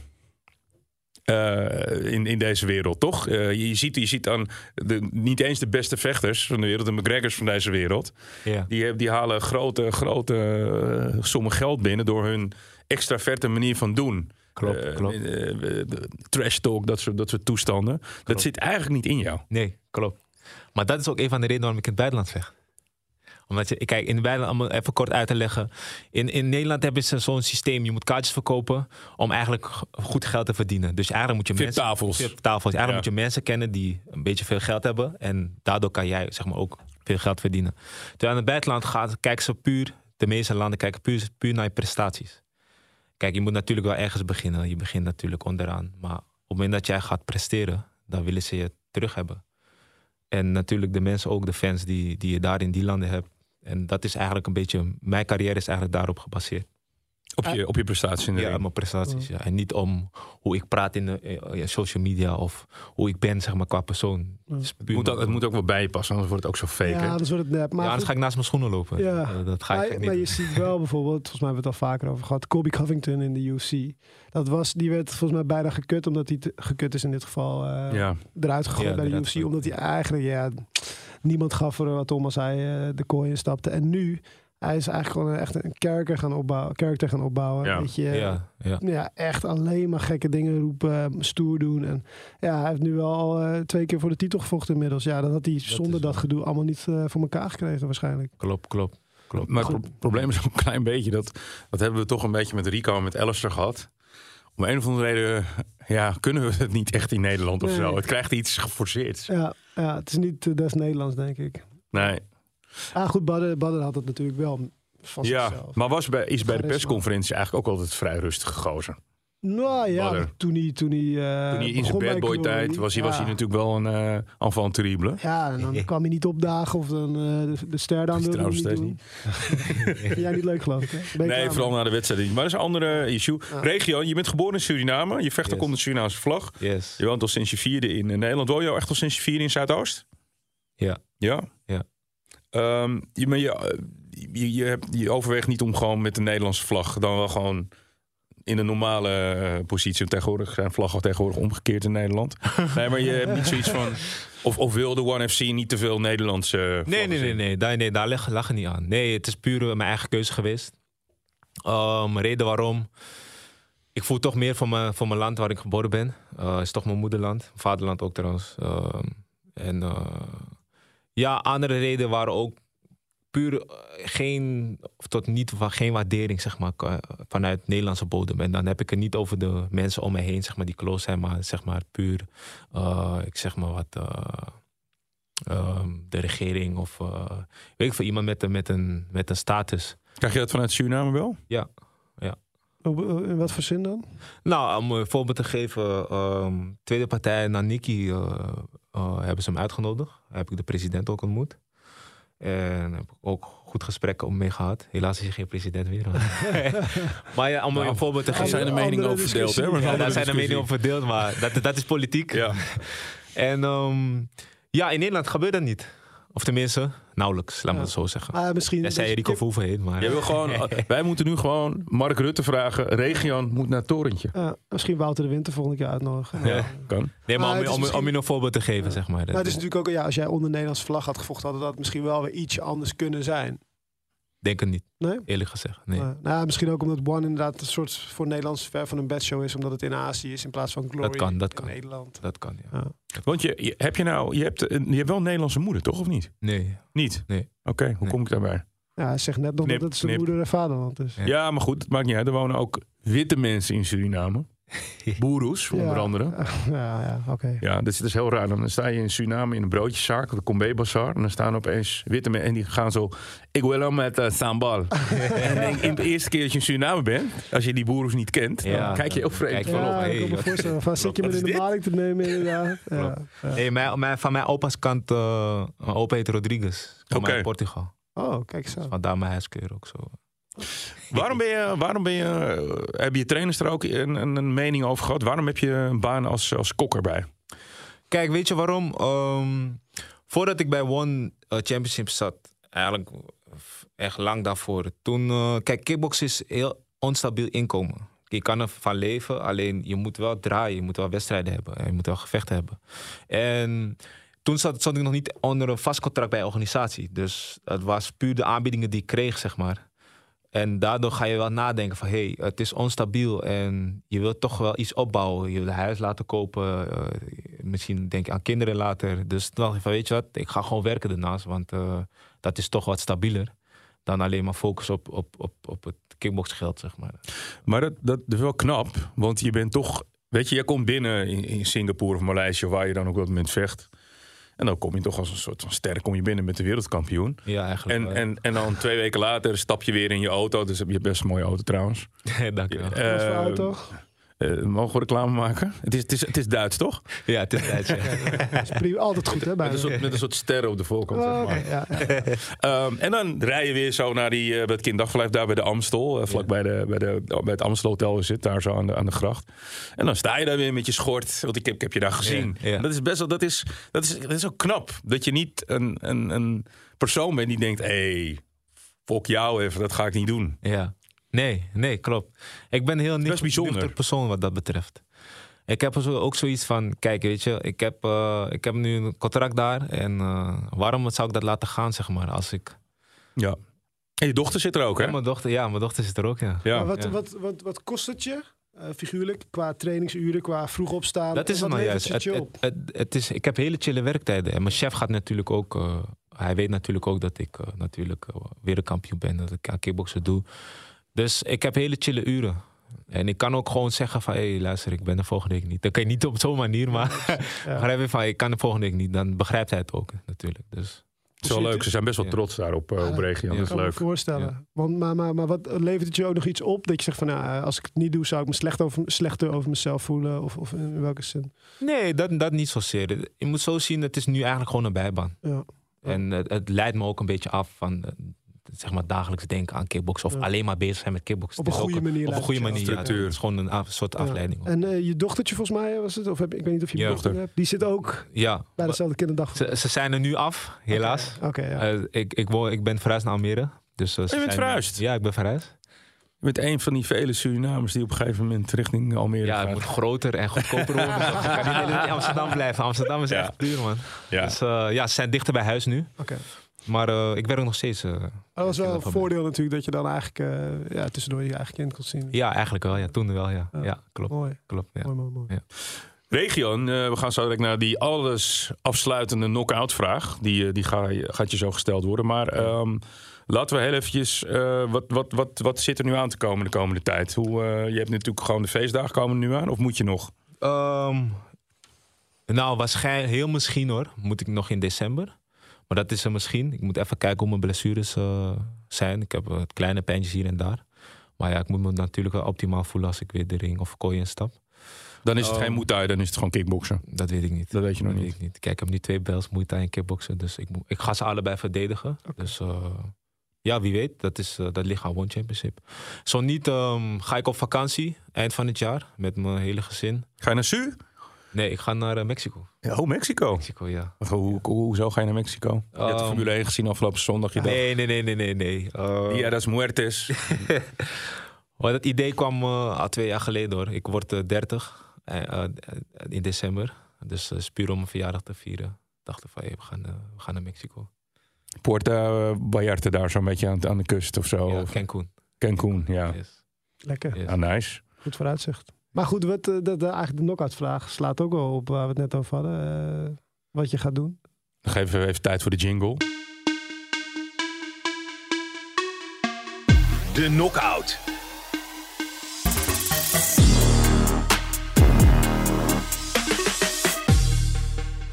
Eh, in, in deze wereld, toch? Eh, je, ziet, je ziet dan de, niet eens de beste vechters van de wereld, de McGregors van deze wereld. ja. Die, hebben- die halen grote, grote eh, sommen geld binnen door hun extraverte manier van doen. Klopt, Eh, klopt. eh, eh, trash talk, dat soort, dat soort toestanden. Dat zit eigenlijk niet in jou. Nee, klopt. Maar dat is ook een van de redenen waarom ik in het buitenland vecht. Omdat je, kijk, in buitenland, om het even kort uit te leggen. In, in Nederland hebben ze zo'n systeem. Je moet kaartjes verkopen om eigenlijk goed geld te verdienen. Dus eigenlijk moet je mensen... VIP-tafels. VIP-tafels. Eigenlijk Ja. moet je mensen kennen die een beetje veel geld hebben. En daardoor kan jij zeg maar, ook veel geld verdienen. Terwijl in het buitenland gaat, kijken ze puur... De meeste landen kijken puur, puur naar je prestaties. Kijk, je moet natuurlijk wel ergens beginnen. Je begint natuurlijk onderaan. Maar op het moment dat jij gaat presteren, dan willen ze je terug hebben. En natuurlijk de mensen, ook de fans die, die je daar in die landen hebt. En dat is eigenlijk een beetje, mijn carrière is eigenlijk daarop gebaseerd. Op je, op je prestaties in de Ja, ring. mijn prestaties. Ja. En niet om hoe ik praat in de eh, ja, social media of hoe ik ben, zeg maar, qua persoon. Het, moet, ook, het moet ook wel bij je passen, anders wordt het ook zo fake. Ja, hè? anders wordt het nep. Maar ja, anders ga ik naast mijn schoenen lopen. Ja. Eh, dat ga ik maar, echt maar je niet ziet wel bijvoorbeeld, volgens mij hebben we het al vaker over gehad, Kobe Covington in de UFC. Dat was, die werd volgens mij bijna gekut, omdat hij te- gekut is in dit geval eh, ja. eruit gegooid Ja, bij de UFC. Omdat hij eigenlijk, ja, niemand gaf er wat om als hij eh, de kooi instapte. En nu, hij is eigenlijk gewoon echt een character gaan opbouwen. Character gaan opbouwen Ja. Weet je, Ja, ja. ja, echt alleen maar gekke dingen roepen, stoer doen. En ja, hij heeft nu wel al eh, twee keer voor de titel gevochten inmiddels. Ja, dat had hij zonder dat gedoe allemaal niet eh, voor elkaar gekregen waarschijnlijk. Klopt, klopt. klopt. Maar het pro- probleem is ook een klein beetje dat. Dat hebben we toch een beetje met Rico en met Alistair gehad. Om een of andere reden ja, kunnen we het niet echt in Nederland of Nee. zo. Het krijgt iets geforceerd. Ja, ja het is niet uh, des Nederlands, denk ik. Nee. Ah, goed, Badden, Badden had het natuurlijk wel van Ja, zichzelf. maar was bij, is bij de persconferentie eigenlijk ook altijd vrij rustig gegozen. Nou ja, Badder. toen hij, toen hij, eh, Toen hij in zijn bad boy tijd was, hij, was hij natuurlijk wel een eh enfant terrible. Ja, en dan kwam hij niet opdagen of dan eh, de, de ster dan Is wilde trouwens niet steeds doen. Vind jij niet leuk geloof ik, hè? Nee, klaar vooral na de wedstrijd. niet. Maar dat is een andere issue. Ja. Regio, je bent geboren in Suriname. Je vecht ook onder de Surinaamse vlag. Yes. Je woont al sinds je vierde in Nederland. Woon je al echt al sinds je vierde in Zuidoost? Ja. Ja? Ja. Ehm, je, maar je, je, je, hebt, je overweegt niet om gewoon met de Nederlandse vlag... dan wel gewoon in een normale eh, positie. Tegenwoordig zijn vlaggen tegenwoordig omgekeerd in Nederland. nee, maar je hebt niet zoiets van... Of, of wil de One FC niet te veel Nederlandse Nee, nee, nee, nee. Daar, nee, daar lag, lag het niet aan. Nee, het is puur eh, mijn eigen keuze geweest. Ehm, reden waarom. Ik voel toch meer voor mijn, voor mijn land waar ik geboren ben. Het is toch mijn moederland. Mijn vaderland ook trouwens. Ehm, en eh, ja, andere redenen waren ook puur eh, geen, of tot niet van geen waardering, zeg maar, vanuit Nederlandse bodem. En dan heb ik het niet over de mensen om me heen, zeg maar, die close zijn, maar zeg maar puur, eh, ik zeg maar wat, eh, ehm, de regering of weet ik veel, iemand met een, met, een, met een status. Krijg je dat vanuit Suriname wel? Oh, In wat voor zin dan? Nou, om een voorbeeld te geven, ehm, tweede partij Naniki hebben ze hem uitgenodigd. Daar heb ik de president ook ontmoet. En heb ik ook goed gesprekken om mee gehad. Helaas is hij geen president meer. maar ja, om Nou, een voorbeeld te Daar geven. zijn de meningen over verdeeld. Hè? Ja, daar zijn de meningen over verdeeld, maar dat, dat is politiek. Ja. En ehm, ja, in Nederland gebeurt dat niet. Of tenminste, nauwelijks, laat me het zo zeggen. Ah, misschien. Je Rico Verhoeven heet, maar... Jij wil gewoon, wij moeten nu gewoon Mark Rutte vragen. Region moet naar het torentje. Ja, misschien Wouter de Winter volgende keer uitnodigen. Ja, kan. Nee, maar Maar om, om, misschien- om je een voorbeeld te geven, zeg maar. Maar het is natuurlijk ook, ja, als jij onder Nederlandse vlag had gevochten, had dat misschien wel weer ietsje anders kunnen zijn. Denk het niet, Nee? eerlijk gezegd. Nee. Maar, nou, ja, misschien ook omdat One inderdaad een soort voor Nederlands ver van een bedshow is, omdat het in Azië is in plaats van Glory Dat kan, dat in kan. Nederland. Dat kan, ja. Want je, je- heb je nou, je hebt, een- je hebt wel een Nederlandse moeder, toch? Of niet? Nee. Niet? Nee. Oké, hoe Nee. kom ik daarbij? Ja, hij zegt net nog Knip, dat het zijn knip. moeder en vaderland is. Ja. Ja, maar goed, het maakt niet uit. Er wonen ook witte mensen in Suriname. Boeroes, onder Ja. andere. Ja, ja, oké. Ja, dat is, dat is heel raar. Dan sta je in Suriname in een broodjeszaak, de Combe Bazaar. En dan staan opeens witte mensen en die gaan zo... Ik wil wel met eh, sambal. en denk, in de eerste keer dat je in Suriname bent, als je die boeroes niet kent, dan kijk je heel dan vreemd van op. hey, ik kan me voorstellen. Van, zit je me in is de maling te nemen inderdaad. Ja, ja. Nee, mijn, mijn, van mijn opa's kant, eh mijn opa heet Rodriguez. Kom Oké. uit Portugal. Oh, kijk eens aan. Vandaar mijn huiskeur ook zo. Waarom ben je, waarom ben je, eh, hebben je trainers er ook een, een, mening over gehad? Waarom heb je een baan als, als kok erbij? Kijk, weet je waarom? Ehm, voordat ik bij One eh, Championship zat, eigenlijk echt lang daarvoor. Toen, eh, kijk, kickbox is heel onstabiel inkomen. Je kan ervan leven, alleen je moet wel draaien. Je moet wel wedstrijden hebben. en Je moet wel gevechten hebben. En toen zat, zat ik nog niet onder een vast contract bij een organisatie. Dus het was puur de aanbiedingen die ik kreeg, zeg maar. En daardoor ga je wel nadenken van... hé, hey, het is onstabiel en je wilt toch wel iets opbouwen. Je wil een huis laten kopen. eh, misschien denk je aan kinderen later. Dus ik van, weet je wat? Ik ga gewoon werken ernaast. Want eh, dat is toch wat stabieler. Dan alleen maar focus op, op, op, op het kickboxgeld, zeg maar. Maar dat, dat is wel knap, want je bent toch... Weet je, jij komt binnen in, in Singapore of Maleisië, waar je dan ook op dat moment vecht. En dan kom je toch als een soort van ster kom je binnen met de wereldkampioen. Ja, eigenlijk En, wel. en, en dan twee weken later stap je weer in je auto. Dus heb je best een mooie auto trouwens. Dank je wel. Auto? Eh, mogen we reclame maken? Het is, het is, het is Duits, toch? Ja, het is tijd, ja. is prima, altijd goed, hè? Bij Met een soort, met een soort sterren op de voorkant. Oh, zeg maar. oké, ja, ja. Ehm, en dan rij je weer zo naar die, eh, bij het kinderdagverblijf daar bij de Amstel. eh, vlak bij, de, bij, de, bij het Amstel Hotel zit, daar zo aan de, aan de gracht. En dan sta je daar weer met je schort. Want ik heb, ik heb je daar gezien. Ja, ja. En Dat is best wel, dat is, dat is, dat is ook knap. Dat je niet een, een, een persoon bent die denkt, hé, hey, fok jou even, dat ga ik niet doen. Ja. Nee, nee, klopt. Ik ben een heel best nuchter, bijzonder. nuchter persoon wat dat betreft. Ik heb er zo- ook zoiets van, kijk, weet je, ik heb, eh, ik heb nu een contract daar. En eh, waarom zou ik dat laten gaan, zeg maar, als ik... Ja. En je dochter zit er ook, hè? Ja, mijn dochter, ja, mijn dochter zit er ook, ja. Ja. Maar wat, ja. wat, wat, wat kost het je? eh, figuurlijk, qua trainingsuren, qua vroeg opstaan. Dat is het nou juist. het Het, het, het, het is, ik heb hele chille werktijden. En mijn chef gaat natuurlijk ook... eh, hij weet natuurlijk ook dat ik natuurlijk eh, wereldkampioen ben. Dat ik aan kickboksen doe. Dus ik heb hele chille uren. En ik kan ook gewoon zeggen van... Hé, hey, luister, ik ben de volgende week niet. Dat kan je niet op zo'n manier, maar... Ja. begrijp je van, ik kan de volgende week niet. Dan begrijpt hij het ook natuurlijk. Dus Het is wel leuk. Ze zijn best wel trots daar op, eh, op regio. Ja. Dat is kan me leuk. voorstellen. Want, maar, maar, maar wat levert het je ook nog iets op? Dat je zegt van, nou, eh, als ik het niet doe, zou ik me slecht over, slechter over mezelf voelen? Of, of in welke zin? nee, dat, dat niet zozeer. Je moet zo zien, het is nu eigenlijk gewoon een bijbaan. Ja. En het, het leidt me ook een beetje af van eh, zeg maar dagelijks denken aan kickboksen. Of Ja. alleen maar bezig zijn met kickboksen. Op Het een goede manier Op een goede het je manier. Ja, het is gewoon een af- soort Ja. afleiding. En eh, je dochtertje volgens mij was het? Of heb, ik weet niet of je een Ja. dochter hebt. Die zit ook Ja, bij dezelfde kinderdag. ze, ze zijn er nu af, helaas. Oké, ja. Eh, ik, ik, woon, ik ben verhuisd naar Almere. Dus, eh, ze bent verhuisd? Ja, ik ben verhuisd. Je bent een van die vele Surinamers die op een gegeven moment richting Almere Ja, het gaat. moet groter en goedkoper worden. ik kan niet in Amsterdam blijven. Amsterdam is Ja. echt duur, man. Ja. Dus eh, ja, ze zijn dichter bij huis nu. Oké. Maar eh, ik werk nog steeds. eh, Maar dat was wel een voordeel natuurlijk dat je dan eigenlijk eh, ja, tussendoor je eigen kind kon zien. Ja, eigenlijk wel. Ja, toen wel, ja. Ja. Ja, klopt. Mooi, klopt ja. mooi, mooi, mooi. Ja. Region, we gaan zo direct naar die alles afsluitende knock-out vraag. Die, die ga, je- gaat je zo gesteld worden. Maar ehm, laten we heel eventjes... eh, wat, wat, wat, wat zit er nu aan te komen de komende tijd? Hoe, eh, je hebt natuurlijk gewoon de feestdagen komen nu aan. Of moet je nog? Ehm, nou, waarschijnlijk, heel misschien hoor, moet ik nog in december. Maar dat is er misschien. Ik moet even kijken hoe mijn blessures eh, zijn. Ik heb wat kleine pijntjes hier en daar. Maar ja, ik moet me natuurlijk wel optimaal voelen als ik weer de ring of kooi instap. Dan is het Oh. geen Muay Thai, dan is het gewoon kickboksen. Dat weet ik niet. Dat weet je nog Dat niet. weet ik niet. Kijk, ik heb nu twee belts, Muay Thai en kickboksen. Dus ik, moet, ik ga ze allebei verdedigen. Dus eh, ja, wie weet. Dat, is, eh, dat ligt aan One Championship. Zo niet ehm, ga ik op vakantie eind van het jaar met mijn hele gezin. Ga je naar Su? Nee, ik ga naar eh, Mexico. Ja, oh, Mexico. Mexico, ja. Hoe, hoe, hoezo ga je naar Mexico? Je hebt de Um, Formule 1 gezien afgelopen zondag. Je Nee, nee, nee, nee, nee. nee. Uh, Dia das Muertes. Maar dat idee kwam eh, al twee jaar geleden hoor. Ik word eh, 30 eh, in december. Dus uh, puur om mijn verjaardag te vieren. Dachten van, hey, we, gaan, uh, we gaan naar Mexico. Puerto Vallarta daar zo'n beetje aan, aan de kust of zo. Ja, Cancun. Cancun, ja. Yes. Lekker. Yes. Ah, nice. Goed vooruitzicht. Maar goed, wat, uh, de, de, eigenlijk de knock-out vraag slaat ook wel op waar we het net over hadden. Uh, wat je gaat doen. Dan geven we even tijd voor de jingle. De knockout.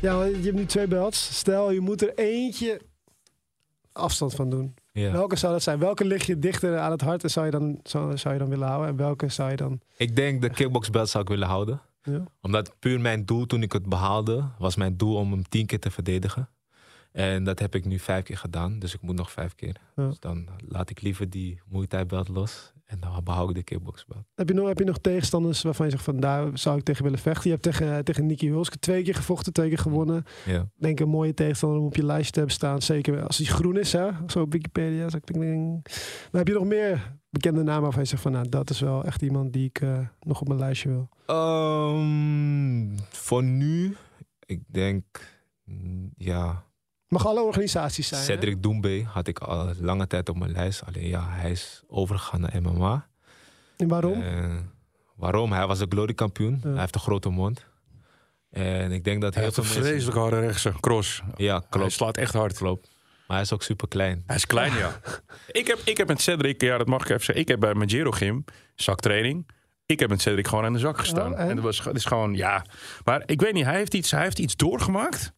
Ja, je hebt nu twee belts. Stel, je moet er eentje afstand van doen. Ja. Welke zou dat zijn? Welke lig je dichter aan het hart en zou je dan, zou, zou je dan willen houden? En welke zou je dan... Ik denk de kickboxbelt zou ik willen houden. Ja. Omdat puur mijn doel toen ik het behaalde, was mijn doel om hem tien keer te verdedigen. En dat heb ik nu vijf keer gedaan, dus ik moet nog vijf keer. Ja. Dus dan laat ik liever die moeitijbelt los en dan behoud ik de kickboxbelt. Heb je, nog, heb je nog tegenstanders waarvan je zegt van daar zou ik tegen willen vechten? Je hebt tegen, tegen Nicky Hulske twee keer gevochten, twee keer gewonnen. Ja. Denk een mooie tegenstander om op je lijstje te hebben staan. Zeker als hij groen is, hè? Zo op Wikipedia. Zo, ding, ding. Maar heb je nog meer bekende namen waarvan je zegt van nou, dat is wel echt iemand die ik uh, nog op mijn lijstje wil? Um, voor nu, ik denk, mm, ja. Mag alle organisaties zijn. Cedric Doumbé had ik al lange tijd op mijn lijst. Alleen ja, hij is overgegaan naar MMA. En waarom? Uh, waarom? Hij was een glory kampioen. Ja. Hij heeft een grote mond. En ik denk dat hij heel veel mensen... een vreselijk harde rechtse cross. Ja, klopt. Hij slaat echt hard. Klopt. Maar hij is ook super klein. Hij is klein, ja. ik, heb, ik heb met Cedric, ja, dat mag ik even zeggen. Ik heb bij mijn Giro Gym, zaktraining. Ik heb met Cedric gewoon aan de zak gestaan. Oh, en? en dat was het is gewoon, ja. Maar ik weet niet, hij heeft iets, hij heeft iets doorgemaakt.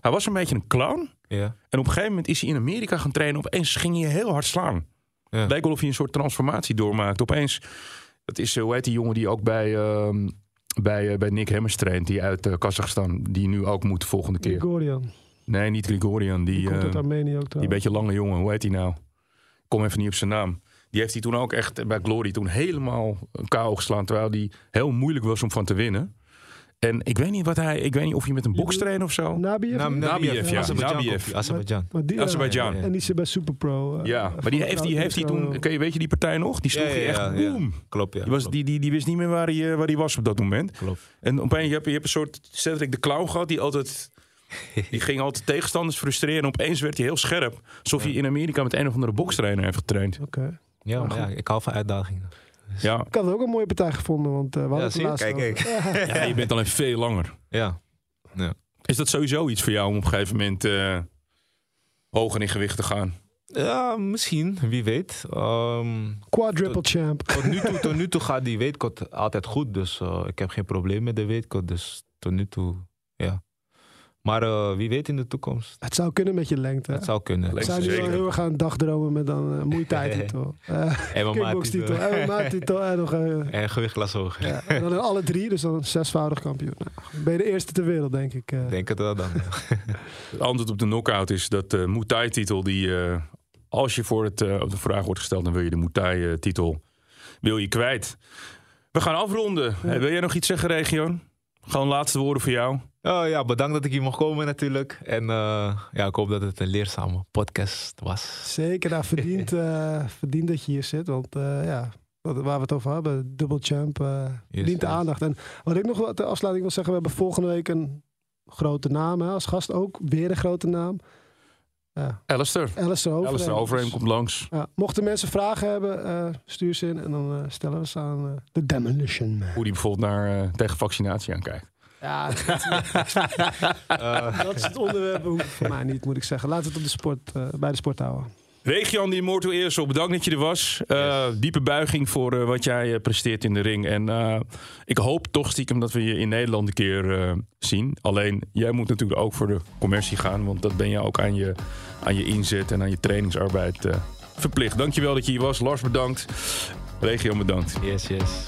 Hij was een beetje een clown. Ja. En op een gegeven moment is hij in Amerika gaan trainen. Opeens ging hij heel hard slaan. Ja. Het leek wel of hij een soort transformatie doormaakt. Opeens, dat is, hoe heet die jongen die ook bij, uh, bij, uh, bij Nick Hemmers traint. Die uit uh, Kazachstan, die nu ook moet de volgende keer. Grigorian. Nee, niet Grigorian. Die, die komt uit Armenië ook die beetje lange jongen, hoe heet hij nou? Ik kom even niet op zijn naam. Die heeft hij toen ook echt bij Glory toen helemaal een KO geslaan. Terwijl die heel moeilijk was om van te winnen. En ik weet niet wat hij, ik weet niet of je met een box traint of zo. Nabiev? Na, Nabiev, ja. Azerbaijan. Nabiev. Azerbaijan. En die zit bij Superpro. Uh, Ja, maar die heeft, die heeft hij toen, kun je, weet je die partij nog? Die sloeg ja, echt ja, boom. Ja. Klopt, ja. Die, was, die, die, die wist niet meer waar hij, waar hij was op dat moment. Klopt. En opeens, je hebt, je hebt een soort Cedric de Clown gehad die altijd... Die ging altijd tegenstanders frustreren. En opeens werd hij heel scherp. Alsof hij in Amerika met een of andere bokstrainer heeft getraind. Oké. Okay. Ja, maar ja, ik hou van uitdagingen. Dus ja. Ik had ook een mooie partij gevonden, want uh, we hadden ja, het zie, laatst kijk, kijk. ja, je bent alleen veel langer. Ja. ja. Is dat sowieso iets voor jou om op een gegeven moment uh, hoger in gewicht te gaan? Ja, misschien. Wie weet. Um, Quadruple tot, champ. Tot nu, toe, tot nu toe gaat die weetkot altijd goed. Dus uh, ik heb geen probleem met de weetkot. Dus tot nu toe, ja. Maar uh, wie weet in de toekomst. Het zou kunnen met je lengte. Het zou kunnen. Ik zou nu wel heel erg gaan dagdromen met dan uh, Muay Thai titel. Uh, kickbox-titel, MMA-titel en nog... Uh, en gewichtklasse hoger. Ja, en dan in alle drie, dus dan een zesvoudig kampioen. Nou, ben je de eerste ter wereld, denk ik. Uh. Denk het wel dan. het antwoord op de knockout is dat de Muay Thai-titel... die als je voor het, op de vraag wordt gesteld... dan wil je de Muay Thai-titel wil je kwijt. We gaan afronden. Ja. Wil jij nog iets zeggen, Region? Gewoon laatste woorden voor jou. Oh ja, bedankt dat ik hier mocht komen natuurlijk. En uh, ja, ik hoop dat het een leerzame podcast was. Zeker, nou, verdient, uh, verdient dat je hier zit. Want uh, ja, waar we het over hebben, dubbel champ, yes, verdient de aandacht. En wat ik nog ter afsluiting wil zeggen, we hebben volgende week een grote naam hè, als gast ook. Weer een grote naam. Ja. Alistair. Alistair Overeem. Alistair Overeem komt langs. Ja, mochten mensen vragen hebben, uh, stuur ze in en dan uh, stellen we ze aan uh, de Demolition Man. Hoe die bijvoorbeeld naar tegen vaccinatie aankijkt. Ja, dat, uh, dat is het onderwerp. Hoeft voor mij niet, moet ik zeggen. Laten we het op de sport, uh, bij de sport houden. Region die Immortal Eersel, bedankt dat je er was. Uh, yes. Diepe buiging voor uh, wat jij presteert in de ring. En uh, ik hoop toch stiekem dat we je in Nederland een keer zien. Alleen, jij moet natuurlijk ook voor de commercie gaan. Want dat ben je ook aan je, aan je inzet en aan je trainingsarbeid verplicht. Dankjewel dat je hier was. Lars bedankt. Region bedankt. Yes, yes.